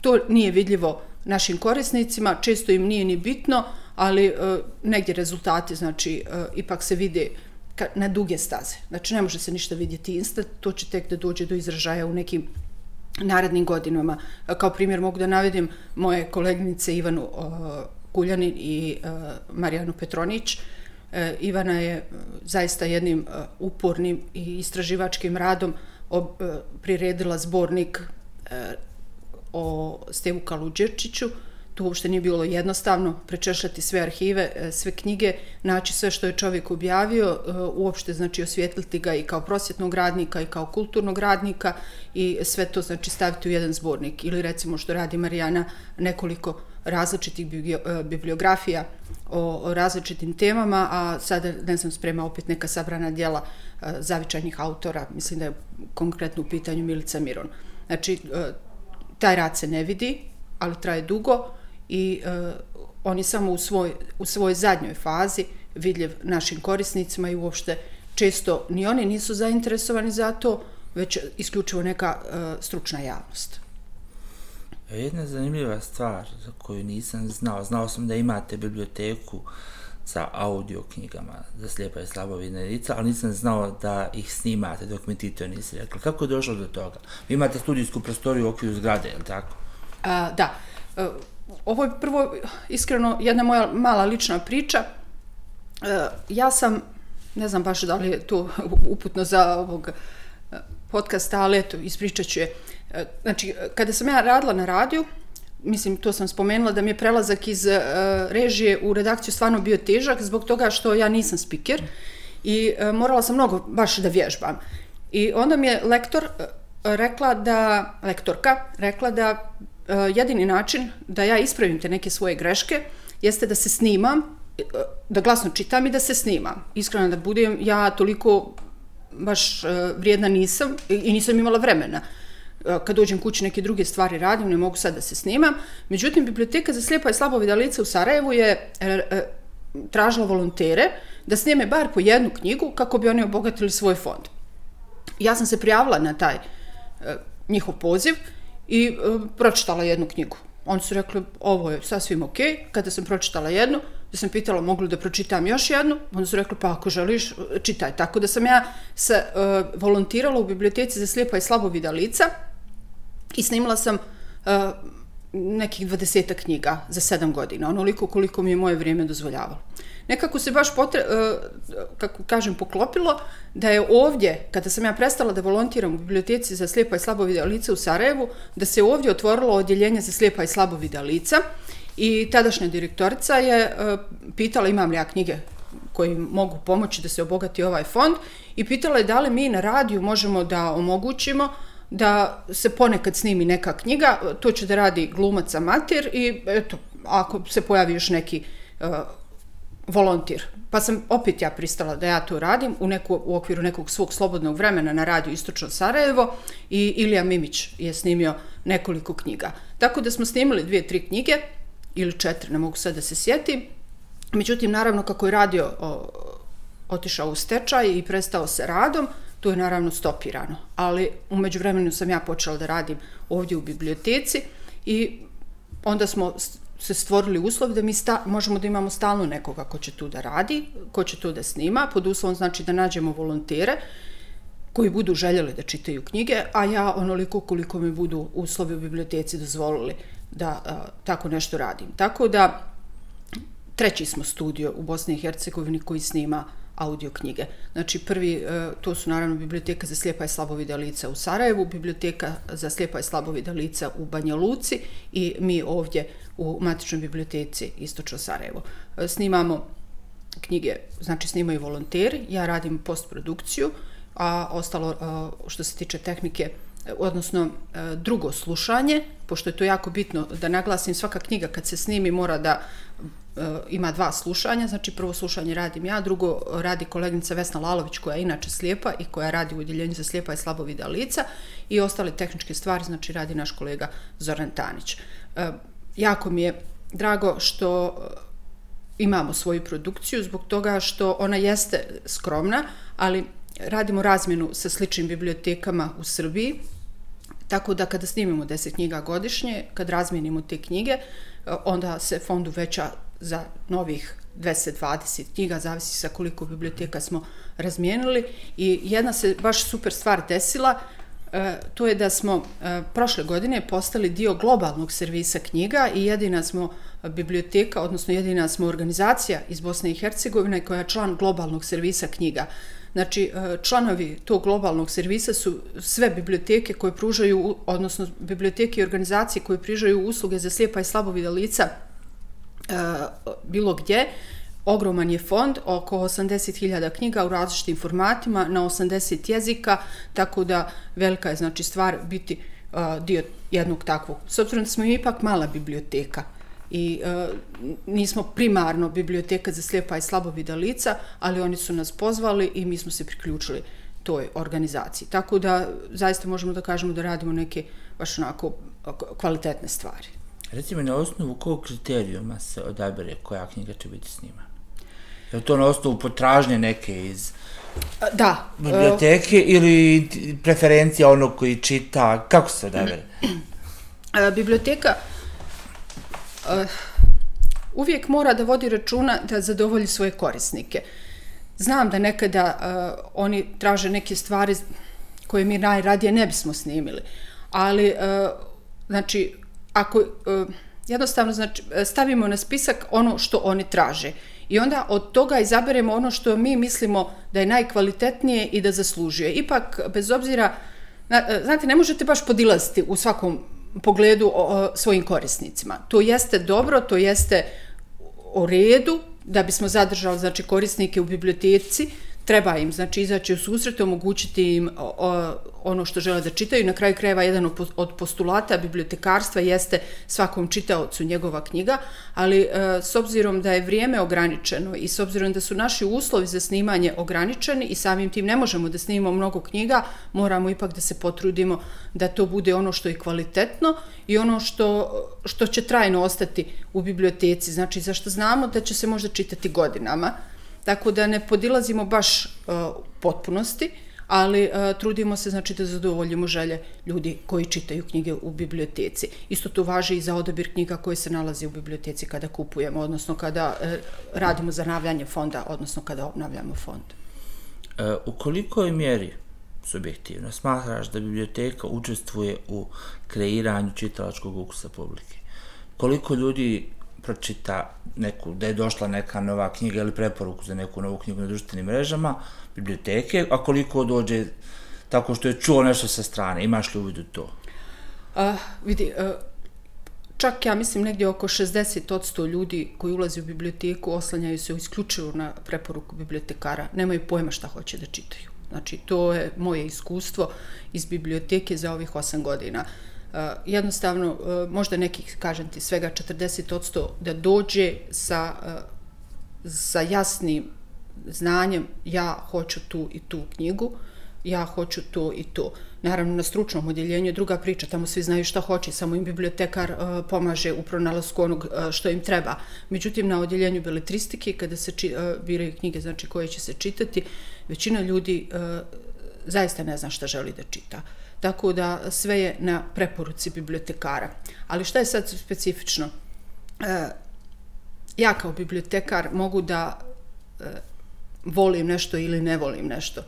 to nije vidljivo našim korisnicima, često im nije ni bitno, ali e, negdje rezultati, znači, e, ipak se vide na duge staze. Znači, ne može se ništa vidjeti instant, to će tek da dođe do izražaja u nekim narednim godinama. Kao primjer mogu da navedim moje kolegnice Ivanu Kuljanin i e, Marijanu Petronić. E, Ivana je e, zaista jednim upornim i istraživačkim radom priredila zbornik o Stevu Kaluđerčiću, to uopšte nije bilo jednostavno prečešljati sve arhive, e, sve knjige, naći sve što je čovjek objavio, e, uopšte znači osvjetliti ga i kao prosjetnog radnika i kao kulturnog radnika i sve to znači staviti u jedan zbornik ili recimo što radi Marijana nekoliko različitih e, bibliografija o, različitim temama, a sada ne znam sprema opet neka sabrana dijela zavičajnih autora, mislim da je konkretno u pitanju Milica Miron. Znači, taj rad se ne vidi, ali traje dugo, i uh, on je samo u svoj, u svojoj zadnjoj fazi vidljiv našim korisnicima i uopšte često ni oni nisu zainteresovani za to, već isključivo neka uh, stručna javnost. Jedna zanimljiva stvar za koju nisam znao, znao sam da imate biblioteku sa audio knjigama za slijepa i slabovidne lica, ali nisam znao da ih snimate dok mi ti to nisi rekli. Kako je došlo do toga? Vi imate studijsku prostoriju u okviru zgrade, je li tako? A, da. Uh, ovo je prvo, iskreno, jedna moja mala lična priča. E, ja sam, ne znam baš da li je to uputno za ovog e, podcasta, ali eto, ispričat ću je. E, znači, kada sam ja radila na radiju, mislim, to sam spomenula, da mi je prelazak iz e, režije u redakciju stvarno bio težak, zbog toga što ja nisam spiker i e, morala sam mnogo baš da vježbam. I onda mi je lektor rekla da, lektorka, rekla da Eh, jedini način da ja ispravim te neke svoje greške jeste da se snimam, eh, da glasno čitam i da se snimam. Iskreno da budem, ja toliko baš eh, vrijedna nisam i nisam imala vremena. Kad dođem kući neke druge stvari radim, ne mogu sad da se snimam. Međutim, Biblioteka za slijepa i slabovida lica u Sarajevu je tražila volontere da snijeme bar po jednu knjigu kako bi oni obogatili svoj fond. Ja sam se prijavila na taj njihov poziv i uh, pročitala jednu knjigu. Oni su rekli, ovo je sasvim ok. Kada sam pročitala jednu, da sam pitala mogu li da pročitam još jednu, oni su rekli, pa ako želiš, čitaj. Tako da sam ja se uh, volontirala u biblioteci za slijepa i slabovida lica i snimala sam uh, nekih dvadeseta knjiga za sedam godina, onoliko koliko mi je moje vrijeme dozvoljavalo nekako se baš potre, e, kako kažem, poklopilo da je ovdje, kada sam ja prestala da volontiram u biblioteci za slijepa i slabovida lica u Sarajevu, da se ovdje otvorilo odjeljenje za slijepa i slabovida lica. I tadašnja direktorica je e, pitala imam li ja knjige koji mogu pomoći da se obogati ovaj fond i pitala je da li mi na radiju možemo da omogućimo da se ponekad snimi neka knjiga, to će da radi glumac amatir i eto, ako se pojavi još neki uh, volontir. Pa sam opet ja pristala da ja to radim u, neku, u okviru nekog svog slobodnog vremena na radiju Istočno Sarajevo i Ilija Mimić je snimio nekoliko knjiga. Tako da smo snimili dvije, tri knjige ili četiri, ne mogu sad da se sjetim. Međutim, naravno, kako je radio o, otišao u stečaj i prestao se radom, to je naravno stopirano. Ali umeđu vremenu sam ja počela da radim ovdje u biblioteci i onda smo se stvorili uslovi da mi sta, možemo da imamo stalno nekoga ko će tu da radi, ko će tu da snima, pod uslovom znači da nađemo volontere koji budu željeli da čitaju knjige, a ja onoliko koliko mi budu uslovi u biblioteci dozvolili da a, tako nešto radim. Tako da treći smo studio u Bosni i Hercegovini koji snima audio knjige. Znači prvi, e, to su naravno biblioteka za slijepa i slabovida lica u Sarajevu, biblioteka za slijepa i slabovida lica u Banja Luci i mi ovdje u Matičnoj biblioteci Istočno Sarajevo. E, snimamo knjige, znači snimaju volonteri, ja radim postprodukciju, a ostalo e, što se tiče tehnike, odnosno drugo slušanje, pošto je to jako bitno da naglasim, svaka knjiga kad se snimi mora da Eh, ima dva slušanja, znači prvo slušanje radim ja, drugo radi koleginica Vesna Lalović koja je inače slijepa i koja radi u udjeljenju za slijepa i slabovida lica i ostale tehničke stvari, znači radi naš kolega Zoran Tanić. E, jako mi je drago što eh, imamo svoju produkciju zbog toga što ona jeste skromna, ali radimo razmjenu sa sličnim bibliotekama u Srbiji, tako da kada snimimo 10 knjiga godišnje, kad razmijenimo te knjige, onda se fondu veća za novih 220 knjiga, zavisi sa koliko biblioteka smo razmijenili. I jedna se baš super stvar desila, e, to je da smo e, prošle godine postali dio globalnog servisa knjiga i jedina smo biblioteka, odnosno jedina smo organizacija iz Bosne i Hercegovine koja je član globalnog servisa knjiga. Znači, e, članovi tog globalnog servisa su sve biblioteke koje pružaju, odnosno biblioteke i organizacije koje pružaju usluge za slijepa i slabovida lica Eh, bilo gdje. Ogroman je fond, oko 80.000 knjiga u različitim formatima na 80 jezika, tako da velika je znači stvar biti uh, dio jednog takvog. S obzirom da smo ipak mala biblioteka i uh, nismo primarno biblioteka za slijepa i slabovida lica, ali oni su nas pozvali i mi smo se priključili toj organizaciji. Tako da zaista možemo da kažemo da radimo neke baš onako kvalitetne stvari. Recimo, na osnovu kog kriterijuma se odabere koja knjiga će biti snimana? Je to na osnovu potražnje neke iz da, biblioteke uh, ili preferencija onog koji čita? Kako se odabere? Uh, biblioteka uh, uvijek mora da vodi računa da zadovolji svoje korisnike. Znam da nekada uh, oni traže neke stvari koje mi najradije ne bismo snimili, ali uh, znači ako uh, jednostavno znači, stavimo na spisak ono što oni traže i onda od toga izaberemo ono što mi mislimo da je najkvalitetnije i da zaslužuje. Ipak, bez obzira, na, e, znate, ne možete baš podilaziti u svakom pogledu o, o svojim korisnicima. To jeste dobro, to jeste o redu, da bismo zadržali znači, korisnike u biblioteci, treba im znači izaći u susret, omogućiti im ono što žele da čitaju. Na kraju krajeva jedan od postulata bibliotekarstva jeste svakom čitaocu njegova knjiga, ali e, s obzirom da je vrijeme ograničeno i s obzirom da su naši uslovi za snimanje ograničeni i samim tim ne možemo da snimimo mnogo knjiga, moramo ipak da se potrudimo da to bude ono što je kvalitetno i ono što, što će trajno ostati u biblioteci. Znači, zašto znamo da će se možda čitati godinama, Tako da ne podilazimo baš uh, potpunosti, ali uh, trudimo se znači da zadovoljimo želje ljudi koji čitaju knjige u biblioteci. Isto to važi i za odabir knjiga koje se nalazi u biblioteci kada kupujemo, odnosno kada uh, radimo zanavljanje fonda, odnosno kada obnavljamo fond. Uh, u kolikoj mjeri subjektivno smatraš da biblioteka učestvuje u kreiranju čitalačkog ukusa publike? Koliko ljudi pročita neku, da je došla neka nova knjiga ili preporuku za neku novu knjigu na društvenim mrežama, biblioteke, a koliko dođe tako što je čuo nešto sa strane, imaš li uvid u to? Uh, vidi, uh, čak ja mislim negdje oko 60% ljudi koji ulazi u biblioteku oslanjaju se isključivo na preporuku bibliotekara, nemaju pojma šta hoće da čitaju. Znači, to je moje iskustvo iz biblioteke za ovih 8 godina. Uh, Uh, jednostavno, uh, možda nekih, kažem ti, svega 40% da dođe sa, uh, sa jasnim znanjem ja hoću tu i tu knjigu, ja hoću to i to. Naravno, na stručnom odjeljenju je druga priča, tamo svi znaju šta hoće, samo im bibliotekar uh, pomaže u pronalasku onog uh, što im treba. Međutim, na odjeljenju beletristike, kada se či, uh, biraju knjige znači, koje će se čitati, većina ljudi uh, zaista ne zna šta želi da čita. Uh, tako da sve je na preporuci bibliotekara. Ali šta je sad specifično? E, ja kao bibliotekar mogu da e, volim nešto ili ne volim nešto.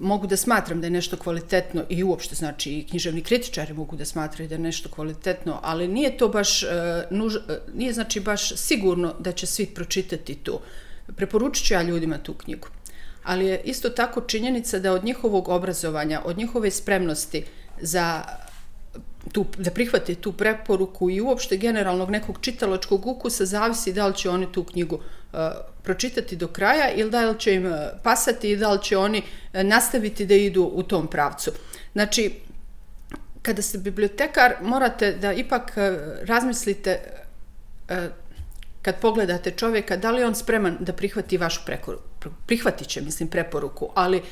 Mogu da smatram da je nešto kvalitetno i uopšte, znači i književni kritičari mogu da smatraju da je nešto kvalitetno, ali nije to baš, e, nuž, e, nije znači baš sigurno da će svi pročitati to. preporučit ću ja ljudima tu knjigu. Ali je isto tako činjenica da od njihovog obrazovanja, od njihove spremnosti za tu, da prihvate tu preporuku i uopšte generalnog nekog čitalačkog ukusa zavisi da li će oni tu knjigu uh, pročitati do kraja ili da li će im uh, pasati i da li će oni uh, nastaviti da idu u tom pravcu. Znači, kada ste bibliotekar, morate da ipak uh, razmislite uh, kad pogledate čovjeka, da li on spreman da prihvati vašu preporuku. Prihvatit će, mislim, preporuku, ali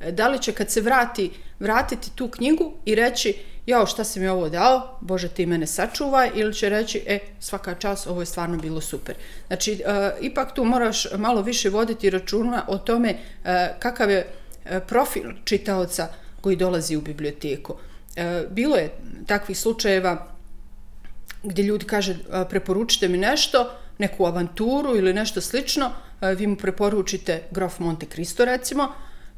e, da li će kad se vrati, vratiti tu knjigu i reći jao šta si mi ovo dao, Bože ti mene sačuvaj, ili će reći, e, svaka čas, ovo je stvarno bilo super. Znači, e, ipak tu moraš malo više voditi računa o tome e, kakav je e, profil čitaoca koji dolazi u biblioteku. E, bilo je takvih slučajeva gdje ljudi kaže, preporučite mi nešto, neku avanturu ili nešto slično, e, vi mu preporučite Grof Monte Cristo, recimo,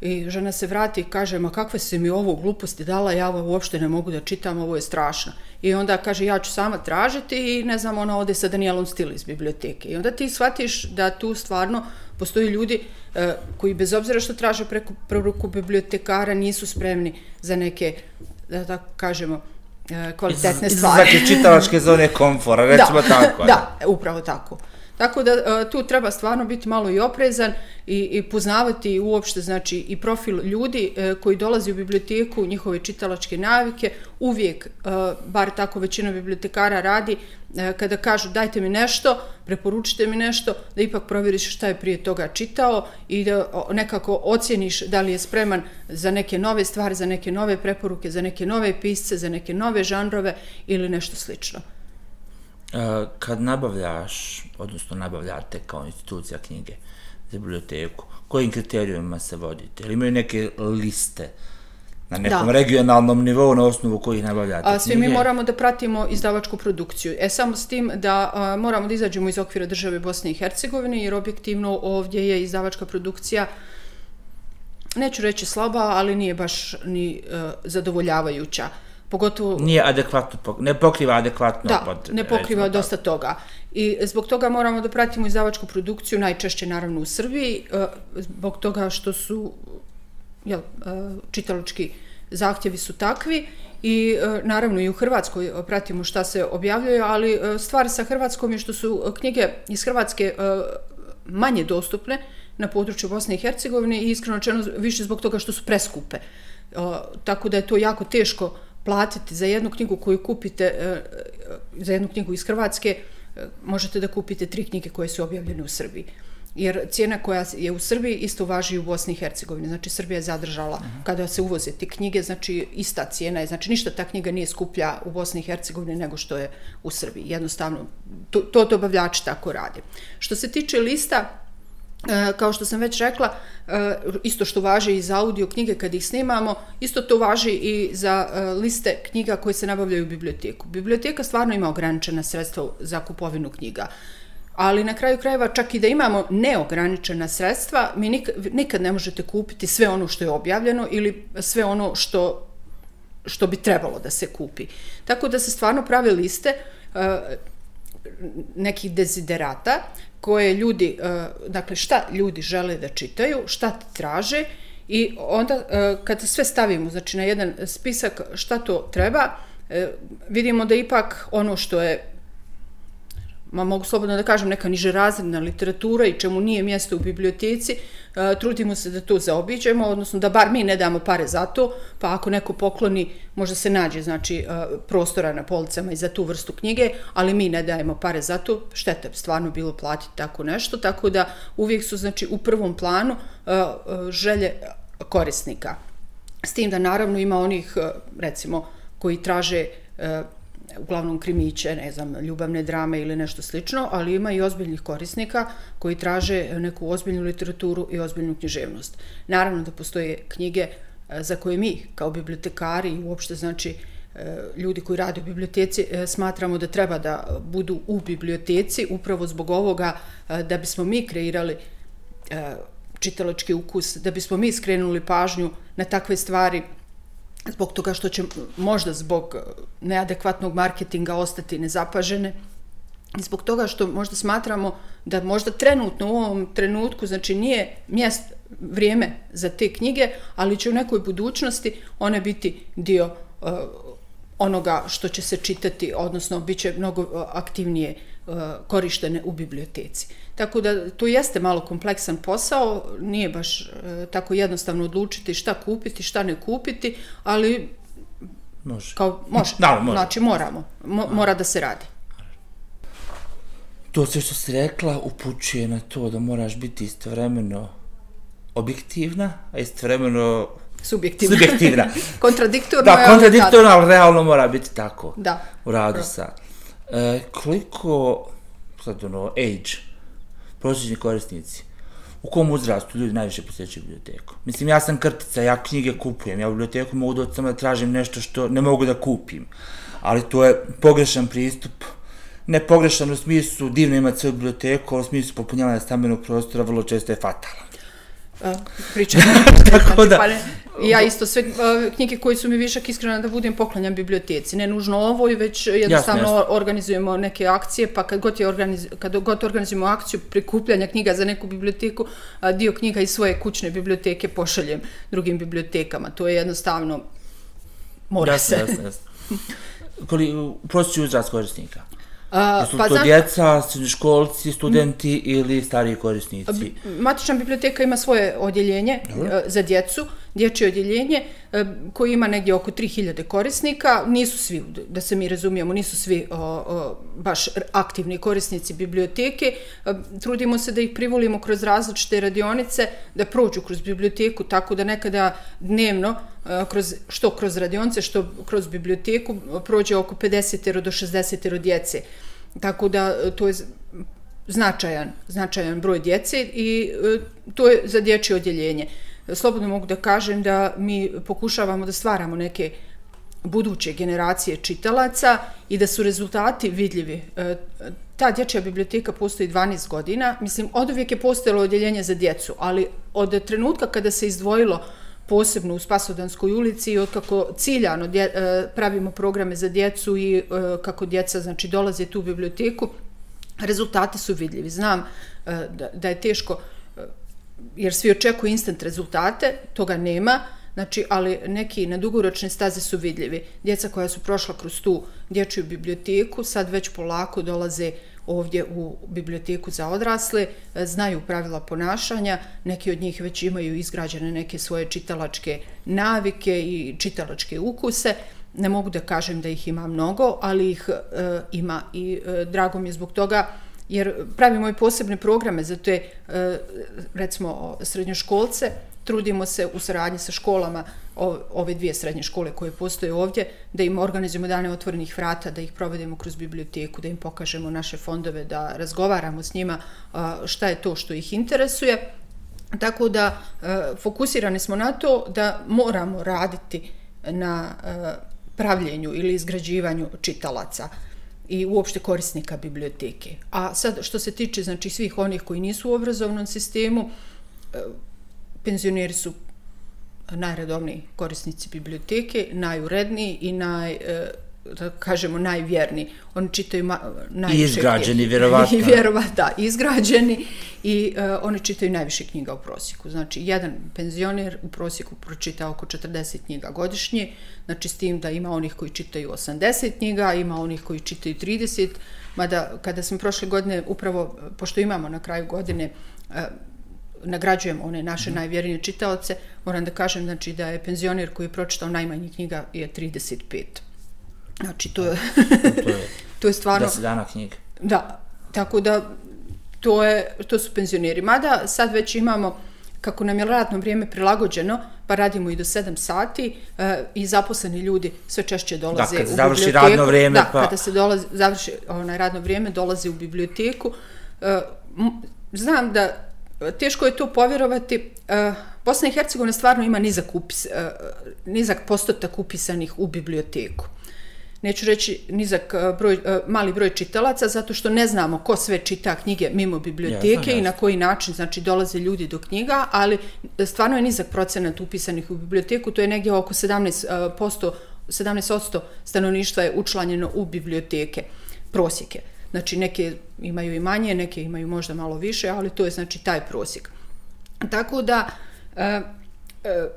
I žena se vrati i kaže, ma kakve si mi ovo gluposti dala, ja ovo uopšte ne mogu da čitam, ovo je strašno. I onda kaže, ja ću sama tražiti i ne znam, ona ode sa Danielom Stil iz biblioteke. I onda ti shvatiš da tu stvarno postoji ljudi e, koji bez obzira što traže preko proruku bibliotekara nisu spremni za neke, da tako kažemo, kvalitetne iz, stvari. Znači čitalačke zone komfora, recimo da, tako. Da, upravo tako. Tako da e, tu treba stvarno biti malo i oprezan i, i poznavati uopšte znači i profil ljudi e, koji dolazi u biblioteku, njihove čitalačke navike, uvijek, e, bar tako većina bibliotekara radi, kada kažu dajte mi nešto, preporučite mi nešto, da ipak provjeriš šta je prije toga čitao i da nekako ocjeniš da li je spreman za neke nove stvari, za neke nove preporuke, za neke nove pisce, za neke nove žanrove ili nešto slično. E, kad nabavljaš, odnosno nabavljate kao institucija knjige za biblioteku, kojim kriterijumima se vodite? Ili imaju neke liste na nekom da. regionalnom nivou na osnovu kojih nabavljate a, svi knjige? Mi moramo da pratimo izdavačku produkciju. E, samo s tim da a, moramo da izađemo iz okvira države Bosne i Hercegovine, jer objektivno ovdje je izdavačka produkcija neću reći slaba, ali nije baš ni uh, zadovoljavajuća pogotovo... Nije adekvatno, ne pokriva adekvatno da, potrebe. ne pokriva dosta toga. I zbog toga moramo da pratimo izdavačku produkciju, najčešće naravno u Srbiji, e, zbog toga što su jel, e, čitaločki zahtjevi su takvi i e, naravno i u Hrvatskoj pratimo šta se objavljuje, ali stvar sa Hrvatskom je što su knjige iz Hrvatske manje dostupne na području Bosne i Hercegovine i iskreno čeno više zbog toga što su preskupe. Tako da je to jako teško platiti za jednu knjigu koju kupite, e, e, za jednu knjigu iz Hrvatske, e, možete da kupite tri knjige koje su objavljene u Srbiji. Jer cijena koja je u Srbiji isto važi i u Bosni i Hercegovini. Znači, Srbija je zadržala -huh. kada se uvoze te knjige, znači ista cijena je, znači ništa ta knjiga nije skuplja u Bosni i Hercegovini nego što je u Srbiji. Jednostavno, to, to dobavljači tako rade. Što se tiče lista, E, kao što sam već rekla, e, isto što važi i za audio knjige kad ih snimamo, isto to važi i za e, liste knjiga koje se nabavljaju u biblioteku. Biblioteka stvarno ima ograničena sredstva za kupovinu knjiga. Ali na kraju krajeva čak i da imamo neograničena sredstva, mi nikad ne možete kupiti sve ono što je objavljeno ili sve ono što, što bi trebalo da se kupi. Tako da se stvarno prave liste e, nekih deziderata koje ljudi, e, dakle šta ljudi žele da čitaju, šta traže i onda e, kada sve stavimo znači na jedan spisak šta to treba, e, vidimo da ipak ono što je ma mogu slobodno da kažem, neka niže razredna literatura i čemu nije mjesto u biblioteci, e, trudimo se da to zaobiđemo, odnosno da bar mi ne damo pare za to, pa ako neko pokloni, možda se nađe znači, e, prostora na policama i za tu vrstu knjige, ali mi ne dajemo pare za to, šteta stvarno bilo platiti tako nešto, tako da uvijek su znači, u prvom planu e, e želje korisnika. S tim da naravno ima onih, e, recimo, koji traže e, uglavnom krimiće, ne znam, ljubavne drame ili nešto slično, ali ima i ozbiljnih korisnika koji traže neku ozbiljnu literaturu i ozbiljnu književnost. Naravno da postoje knjige e, za koje mi kao bibliotekari i uopšte znači e, ljudi koji rade u biblioteci e, smatramo da treba da budu u biblioteci upravo zbog ovoga da bismo mi kreirali čitalački ukus, da bismo mi skrenuli pažnju na takve stvari zbog toga što će možda zbog e, neadekvatnog marketinga ostati nezapažene I zbog toga što možda smatramo da možda trenutno u ovom trenutku, znači nije mjest, vrijeme za te knjige, ali će u nekoj budućnosti one biti dio uh, onoga što će se čitati, odnosno bit će mnogo uh, aktivnije uh, korištene u biblioteci. Tako da to jeste malo kompleksan posao, nije baš uh, tako jednostavno odlučiti šta kupiti, šta ne kupiti, ali Može. kao, može, Da, može. znači moramo, mo, mora da se radi. To sve što si rekla upućuje na to da moraš biti istovremeno objektivna, a istovremeno Subjektivno. subjektivna. Kontradiktorno da, je, kontradiktorno, ali realno mora biti tako. Da. U radu sa. E, koliko, sad ono, age, prosječni korisnici, u kom uzrastu ljudi najviše posjećaju biblioteku? Mislim, ja sam krtica, ja knjige kupujem, ja u biblioteku mogu doći samo da tražim nešto što ne mogu da kupim. Ali to je pogrešan pristup, ne pogrešan u smislu divno imati svoju biblioteku, ali u smislu popunjavanja stambenog prostora vrlo često je fatalan. Uh, pričam. Tako da- Pa ne, ja isto sve uh, knjige koji su mi višak iskreno da budem poklanjam biblioteci. Ne nužno ovoj, već jednostavno jasno. organizujemo neke akcije, pa kad god, je organiz, kad god organizujemo akciju prikupljanja knjiga za neku biblioteku, dio knjiga iz svoje kućne biblioteke pošaljem drugim bibliotekama. To je jednostavno mora Jasno, se. jasno, jasno. Koli, uzrast korisnika? A, Jesu pa to znaš- djeca, srednjoškolci, studenti ili stariji korisnici? Matična biblioteka ima svoje odjeljenje e, za djecu, dječje odjeljenje e, koji ima negdje oko 3000 korisnika. Nisu svi, da se mi razumijemo, nisu svi o, o, baš aktivni korisnici biblioteke. E, trudimo se da ih privolimo kroz različite radionice, da prođu kroz biblioteku, tako da nekada dnevno e, kroz, što kroz radionice, što kroz biblioteku prođe oko 50 do 60 djece. Tako da to je značajan, značajan broj djece i to je za dječje odjeljenje. Slobodno mogu da kažem da mi pokušavamo da stvaramo neke buduće generacije čitalaca i da su rezultati vidljivi. E, ta dječja biblioteka postoji 12 godina. Mislim, od uvijek je postojalo odjeljenje za djecu, ali od trenutka kada se izdvojilo posebno u Spasodanskoj ulici i od kako ciljano dje, e, pravimo programe za djecu i e, kako djeca znači, dolaze tu u biblioteku, rezultati su vidljivi. Znam da, da je teško, jer svi očekuju instant rezultate, toga nema, znači, ali neki na dugoročne staze su vidljivi. Djeca koja su prošla kroz tu dječju biblioteku sad već polako dolaze ovdje u biblioteku za odrasle, e, znaju pravila ponašanja, neki od njih već imaju izgrađene neke svoje čitalačke navike i čitalačke ukuse, ne mogu da kažem da ih ima mnogo, ali ih e, ima i e, drago mi je zbog toga jer pravimo i posebne programe za te, eh, recimo, srednjoškolce, trudimo se u saradnji sa školama, ove dvije srednje škole koje postoje ovdje, da im organizujemo dane otvorenih vrata, da ih provedemo kroz biblioteku, da im pokažemo naše fondove, da razgovaramo s njima eh, šta je to što ih interesuje. Tako da eh, fokusirani smo na to da moramo raditi na pravljenju ili izgrađivanju čitalaca i uopšte korisnika biblioteke. A sad što se tiče znači svih onih koji nisu u obrazovnom sistemu, e, penzioneri su najredovniji korisnici biblioteke, najuredniji i naj, e, da kažemo, najvjerniji. Oni čitaju najviše izgrađeni, knjiga. vjerovatno. I vjerova, da, izgrađeni i uh, oni čitaju najviše knjiga u prosjeku. Znači, jedan penzioner u prosjeku pročita oko 40 knjiga godišnje, znači s tim da ima onih koji čitaju 80 knjiga, ima onih koji čitaju 30, mada kada smo prošle godine, upravo, pošto imamo na kraju godine uh, nagrađujemo one naše najvjernije čitaoce, moram da kažem znači, da je penzioner koji je pročitao najmanje knjiga je 35. Znači, to je, To je to je stvarno... 10 dana knjiga. Da, tako da to, je, to su penzioneri. Mada sad već imamo, kako nam je radno vrijeme prilagođeno, pa radimo i do 7 sati e, i zaposleni ljudi sve češće dolaze Da, kad u završi biblioteku. radno vrijeme, da, pa- kada se dolazi, završi onaj radno vrijeme, dolaze u biblioteku. E, m- znam da e, teško je to povjerovati. E, Bosna i Hercegovina stvarno ima nizak, upis, e, nizak postotak upisanih u biblioteku neću reći nizak e, broj, e, mali broj čitalaca, zato što ne znamo ko sve čita knjige mimo biblioteke Jasno, i na koji način znači dolaze ljudi do knjiga, ali stvarno je nizak procenat upisanih u biblioteku, to je negdje oko 17%, posto, 17% stanovništva je učlanjeno u biblioteke, prosjeke. Znači neke imaju i manje, neke imaju možda malo više, ali to je znači taj prosjek. Tako da e, e,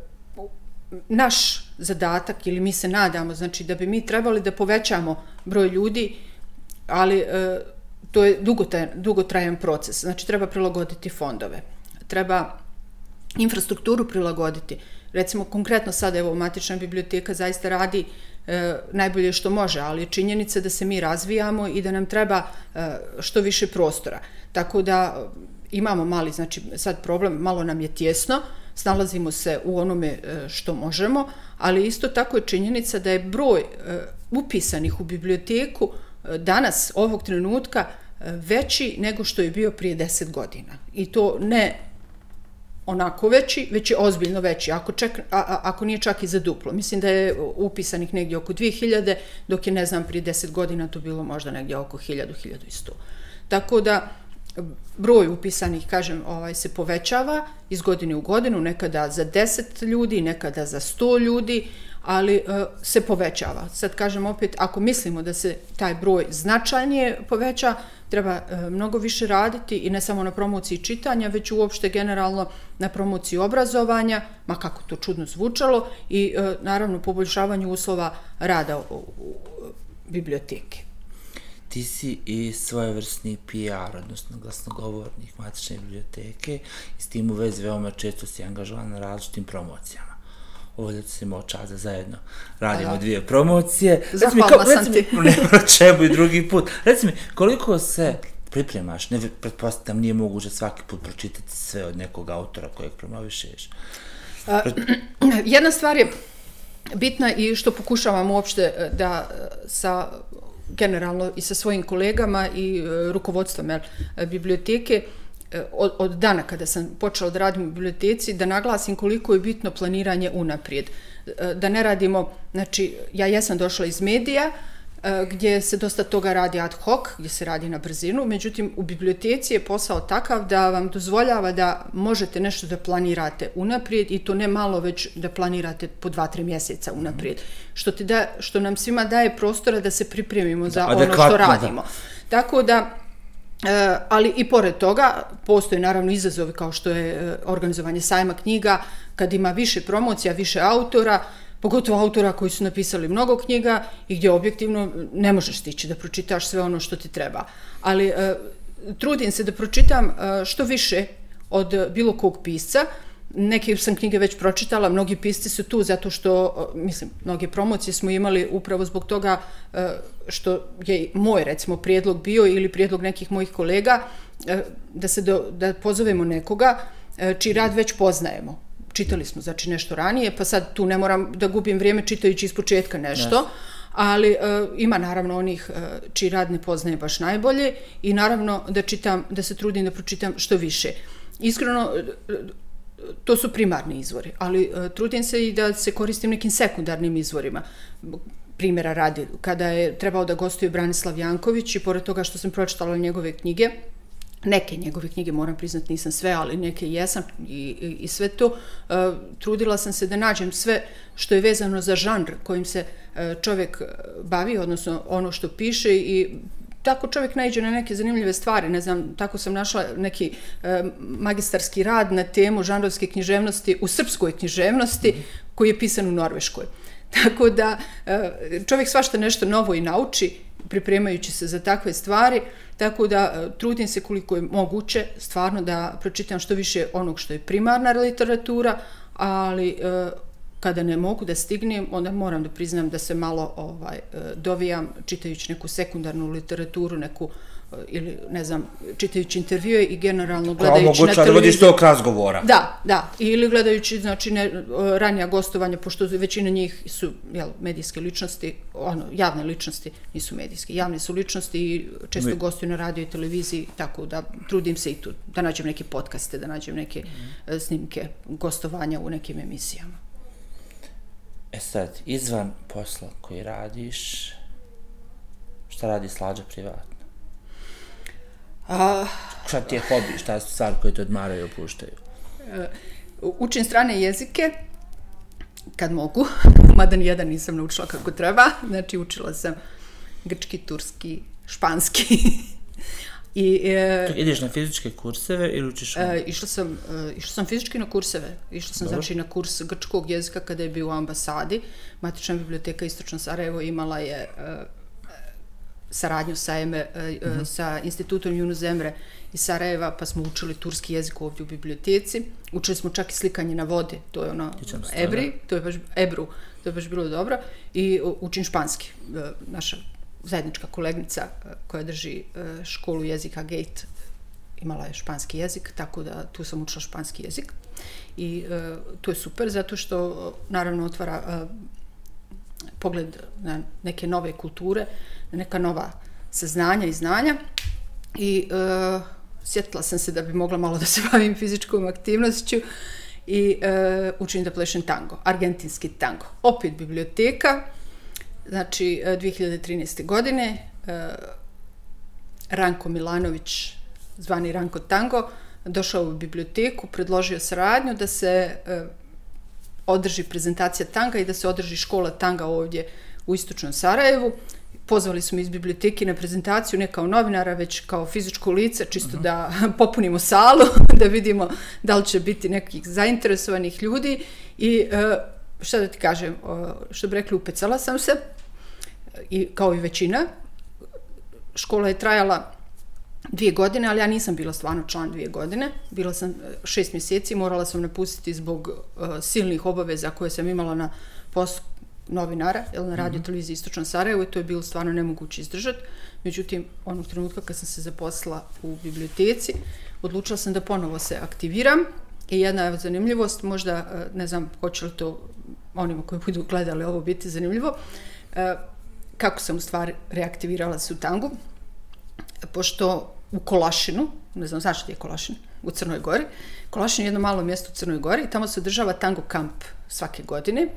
naš zadatak ili mi se nadamo znači da bi mi trebali da povećamo broj ljudi, ali e, to je dugotrajan, dugotrajan proces. Znači treba prilagoditi fondove. Treba infrastrukturu prilagoditi. Recimo konkretno sada evo matična biblioteka zaista radi e, najbolje što može, ali činjenica da se mi razvijamo i da nam treba e, što više prostora. Tako da imamo mali, znači sad problem, malo nam je tjesno, snalazimo se u onome e, što možemo, ali isto tako je činjenica da je broj e, upisanih u biblioteku e, danas, ovog trenutka, veći nego što je bio prije 10 godina. I to ne onako veći, već je ozbiljno veći, ako, ček, a, a, ako nije čak i za duplo. Mislim da je upisanih negdje oko 2000, dok je, ne znam, prije 10 godina to bilo možda negdje oko 1000-1100. Tako da, broj upisanih, kažem, ovaj se povećava iz godine u godinu, nekada za 10 ljudi, nekada za 100 ljudi, ali uh, se povećava. Sad kažem opet, ako mislimo da se taj broj značajnije poveća, treba uh, mnogo više raditi i ne samo na promociji čitanja, već uopšte generalno na promociji obrazovanja, ma kako to čudno zvučalo, i uh, naravno poboljšavanju uslova rada u, u, u biblioteke ti si i svojevrsni PR, odnosno glasnogovornik matične biblioteke i s tim u vezi veoma često si angažovan na različitim promocijama. Ovdje se imao čas da zajedno radimo Aha. dvije promocije. Zahvalna sam ti. Ne čemu i drugi put. Reci mi, koliko se pripremaš, ne pretpostavljam, nije moguće svaki put pročitati sve od nekog autora kojeg promovišeš. Pret... Jedna stvar je bitna i što pokušavam uopšte e, da e, sa generalno i sa svojim kolegama i e, rukovodstvom jel, e, biblioteke e, od, od dana kada sam počela da radim u biblioteci da naglasim koliko je bitno planiranje unaprijed. E, da ne radimo, znači ja jesam došla iz medija, gdje se dosta toga radi ad hoc, gdje se radi na brzinu, međutim u biblioteci je posao takav da vam dozvoljava da možete nešto da planirate unaprijed i to ne malo već da planirate po dva, tri mjeseca unaprijed. Mm -hmm. što, ti da, što nam svima daje prostora da se pripremimo za ono što radimo. Da. Tako da, E, ali i pored toga postoje naravno izazovi kao što je e, organizovanje sajma knjiga kad ima više promocija, više autora pogotovo autora koji su napisali mnogo knjiga i gdje objektivno ne možeš stići da pročitaš sve ono što ti treba. Ali e, trudim se da pročitam e, što više od bilo kog pisca. Neke sam knjige već pročitala, mnogi pisci su tu zato što, e, mislim, mnoge promocije smo imali upravo zbog toga e, što je moj, recimo, prijedlog bio ili prijedlog nekih mojih kolega e, da se do, da pozovemo nekoga e, čiji rad već poznajemo čitali smo znači nešto ranije, pa sad tu ne moram da gubim vrijeme čitajući iz početka nešto, yes. ali uh, ima naravno onih uh, čiji rad ne poznaje baš najbolje i naravno da čitam, da se trudim da pročitam što više. Iskreno, uh, to su primarni izvori, ali uh, trudim se i da se koristim nekim sekundarnim izvorima. Primjera radi, kada je trebao da gostuje Branislav Janković i pored toga što sam pročitala njegove knjige, neke njegove knjige, moram priznat, nisam sve, ali neke jesam i, i, i sve to. Uh, trudila sam se da nađem sve što je vezano za žanr kojim se uh, čovjek e, bavi, odnosno ono što piše i tako čovjek najđe na neke zanimljive stvari. Ne znam, tako sam našla neki uh, magistarski rad na temu žanrovske književnosti u srpskoj književnosti koji je pisan u Norveškoj. Tako da čovjek svašta nešto novo i nauči pripremajući se za takve stvari, tako da e, trudim se koliko je moguće stvarno da pročitam što više onog što je primarna literatura, ali e, kada ne mogu da stignem, onda moram da priznam da se malo ovaj e, dovijam čitajući neku sekundarnu literaturu, neku ili ne znam, čitajući intervjue i generalno gledajući na televiziju. da vodiš tog razgovora. Da, da. Ili gledajući znači, ne, ranija gostovanja, pošto većina njih su jel, medijske ličnosti, ono, javne ličnosti nisu medijske. Javne su ličnosti i često Mi... gostuju na radio i televiziji, tako da trudim se i tu da nađem neke podcaste, da nađem neke mm. snimke gostovanja u nekim emisijama. E sad, izvan posla koji radiš, šta radi slađa privatno? A... Šta ti je hobi, šta su stvari koje te odmaraju i opuštaju? Uh, učim strane jezike, kad mogu, mada nijedan nisam naučila kako treba. Znači, učila sam grčki, turski, španski. I, e, Tu ideš na fizičke kurseve ili učiš? E, išla sam, e, išla sam fizički na kurseve. Išla sam Dobro. znači na kurs grčkog jezika kada je bio u ambasadi. Matična biblioteka Istočno Sarajevo imala je e, saradnju sa, EME, Mhm. e, sa institutom Yunus Emre iz Sarajeva, pa smo učili turski jezik ovdje u biblioteci. Učili smo čak i slikanje na vodi, to je ono Ebri, to je baš Ebru, to je baš bilo dobro. I učim španski. E, Naša zajednička kolegnica koja drži e, školu jezika Gate imala je španski jezik, tako da tu sam učila španski jezik. I e, to je super zato što naravno otvara e, pogled na neke nove kulture, neka nova saznanja i znanja. I e, sjetila sam se da bi mogla malo da se bavim fizičkom aktivnošću i e, učim da plešem tango, argentinski tango. Opet biblioteka, znači e, 2013. godine e, Ranko Milanović, zvani Ranko Tango, došao u biblioteku, predložio saradnju da se e, održi prezentacija tanga i da se održi škola tanga ovdje u istočnom Sarajevu. Pozvali smo iz biblioteke na prezentaciju ne kao novinara, već kao fizičko lice, čisto da popunimo salu, da vidimo da li će biti nekih zainteresovanih ljudi i e, šta da ti kažem, što bi rekli, upecala sam se i kao i većina. Škola je trajala dvije godine, ali ja nisam bila stvarno član dvije godine. Bila sam e, šest mjeseci, morala sam napustiti zbog uh, silnih obaveza koje sam imala na poslu novinara, jel, na radio televiziji Istočnom Sarajevu i to je bilo stvarno nemoguće izdržati. Međutim, onog trenutka kad sam se zaposlila u biblioteci, odlučila sam da ponovo se aktiviram i jedna evo, zanimljivost, možda, e, ne znam, hoće li to onima koji budu gledali ovo biti zanimljivo, e, kako sam u stvari reaktivirala se u tangu, pošto u Kolašinu, ne znam zašto je Kolašin, u Crnoj Gori, Kolašin je jedno malo mjesto u Crnoj Gori i tamo se održava tango kamp svake godine.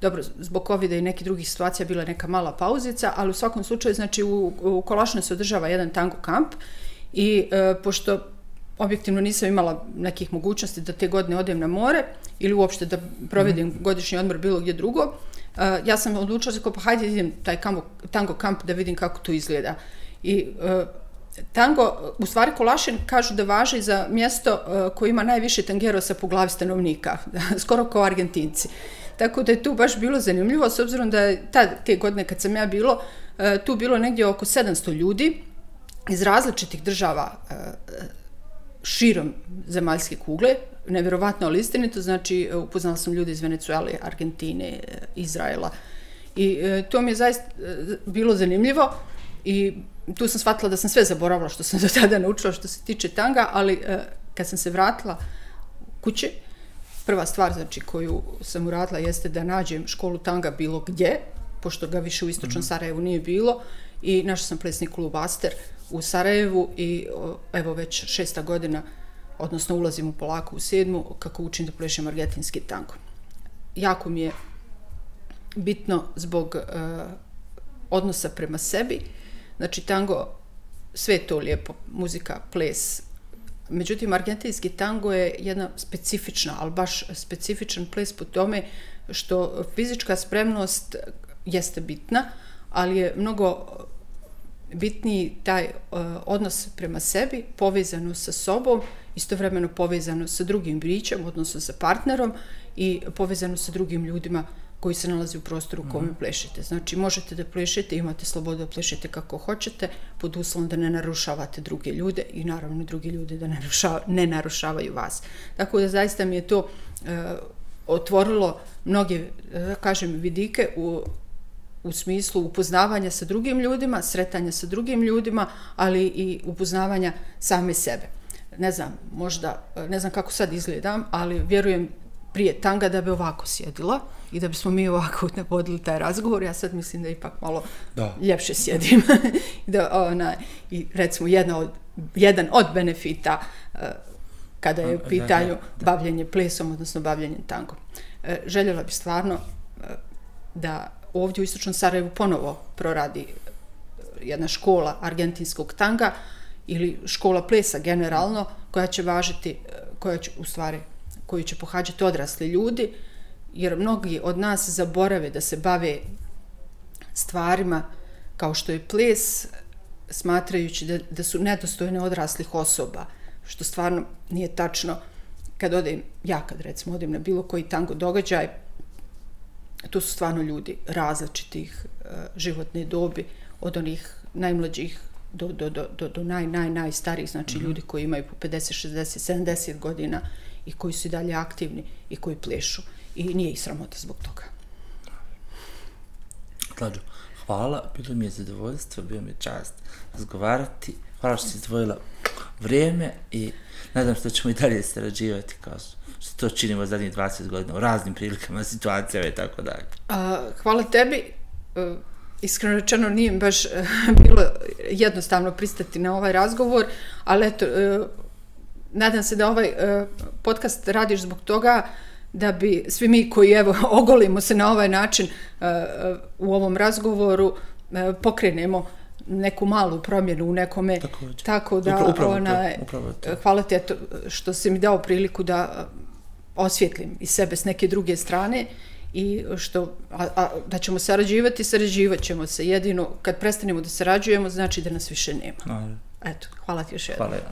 Dobro, zbog covid i nekih drugih situacija bila neka mala pauzica, ali u svakom slučaju, znači u, u Kolašinu se održava jedan tango kamp i e, pošto objektivno nisam imala nekih mogućnosti da te godine odem na more ili uopšte da provedem mm. godišnji odmor bilo gdje drugo, uh, ja sam odlučila kao pa hajde idem taj kampo, tango kamp da vidim kako to izgleda. I uh, tango, u stvari Kolašin kažu da važi za mjesto uh, koje ima najviše tangerosa po glavi stanovnika, skoro kao Argentinci. Tako da je tu baš bilo zanimljivo, s obzirom da je ta, te godine kad sam ja bilo, e, tu bilo negdje oko 700 ljudi iz različitih država e, širom zemaljske kugle, nevjerovatno ali istinito, znači e, upoznala sam ljude iz Venezuele, Argentine, Izraela. I to mi je zaista bilo zanimljivo i tu sam shvatila da sam sve zaboravila što sam do tada naučila što se tiče tanga, ali kad sam se vratila kući, prva stvar znači, koju sam uradila jeste da nađem školu tanga bilo gdje, pošto ga više u istočnom Sarajevu nije bilo i našla sam plesni klub Aster u Sarajevu i evo već šesta godina, odnosno ulazim u polako u sedmu, kako učim da plešem argentinski tango. Jako mi je bitno zbog uh, odnosa prema sebi. Znači tango, sve to lijepo, muzika, ples. Međutim, argentinski tango je jedna specifična, ali baš specifičan ples po tome što fizička spremnost jeste bitna, ali je mnogo bitniji taj uh, odnos prema sebi, povezano sa sobom, istovremeno povezano sa drugim bićem, odnosno sa partnerom i povezano sa drugim ljudima koji se nalazi u prostoru u kome mm. plešete. Znači, možete da plešete, imate slobodu da plešete kako hoćete, pod uslovom da ne narušavate druge ljude i naravno drugi ljude da narušava, ne narušavaju vas. Tako da zaista mi je to uh, otvorilo mnoge, da kažem, vidike u u smislu upoznavanja sa drugim ljudima, sretanja sa drugim ljudima, ali i upoznavanja same sebe. Ne znam, možda, ne znam kako sad izgledam, ali vjerujem prije tanga da bi ovako sjedila i da bismo mi ovako ne vodili taj razgovor. Ja sad mislim da ipak malo da. ljepše sjedim. da, ona, I recimo jedna od, jedan od benefita uh, kada je u pitanju da, da, da. bavljenje plesom, odnosno bavljenje tangom. Uh, željela bi stvarno uh, da ovdje u Istočnom Sarajevu ponovo proradi jedna škola argentinskog tanga ili škola plesa generalno koja će važiti, koja će u stvari koju će pohađati odrasli ljudi, jer mnogi od nas zaborave da se bave stvarima kao što je ples, smatrajući da, da su nedostojne odraslih osoba, što stvarno nije tačno. Kad odem, ja kad recimo odem na bilo koji tango događaj, tu su stvarno ljudi različitih uh, životne dobi, od onih najmlađih do, do, do, do, do naj, naj, najstarijih, znači mm -hmm. ljudi koji imaju po 50, 60, 70 godina i koji su i dalje aktivni i koji plešu. I nije ih sramota zbog toga. Klađo, hvala, bilo mi je zadovoljstvo, bilo mi je čast razgovarati. Hvala što si izdvojila vrijeme i nadam se da ćemo i dalje sarađivati kao što to činimo zadnjih 20 godina u raznim prilikama, situacijama i tako dalje. Hvala tebi. Uh, iskreno rečeno nije baš uh, bilo jednostavno pristati na ovaj razgovor, ali eto, uh, nadam se da ovaj podcast radiš zbog toga da bi svi mi koji evo ogolimo se na ovaj način uh, u ovom razgovoru uh, pokrenemo neku malu promjenu u nekome Također. tako da upravo ona to, upravo to. hvala ti eto, što si mi dao priliku da osvjetlim i sebe s neke druge strane i što a, a, da ćemo sarađivati sarađivat ćemo se jedino kad prestanemo da sarađujemo znači da nas više nema Hvala. eto hvala ti još jednom hvala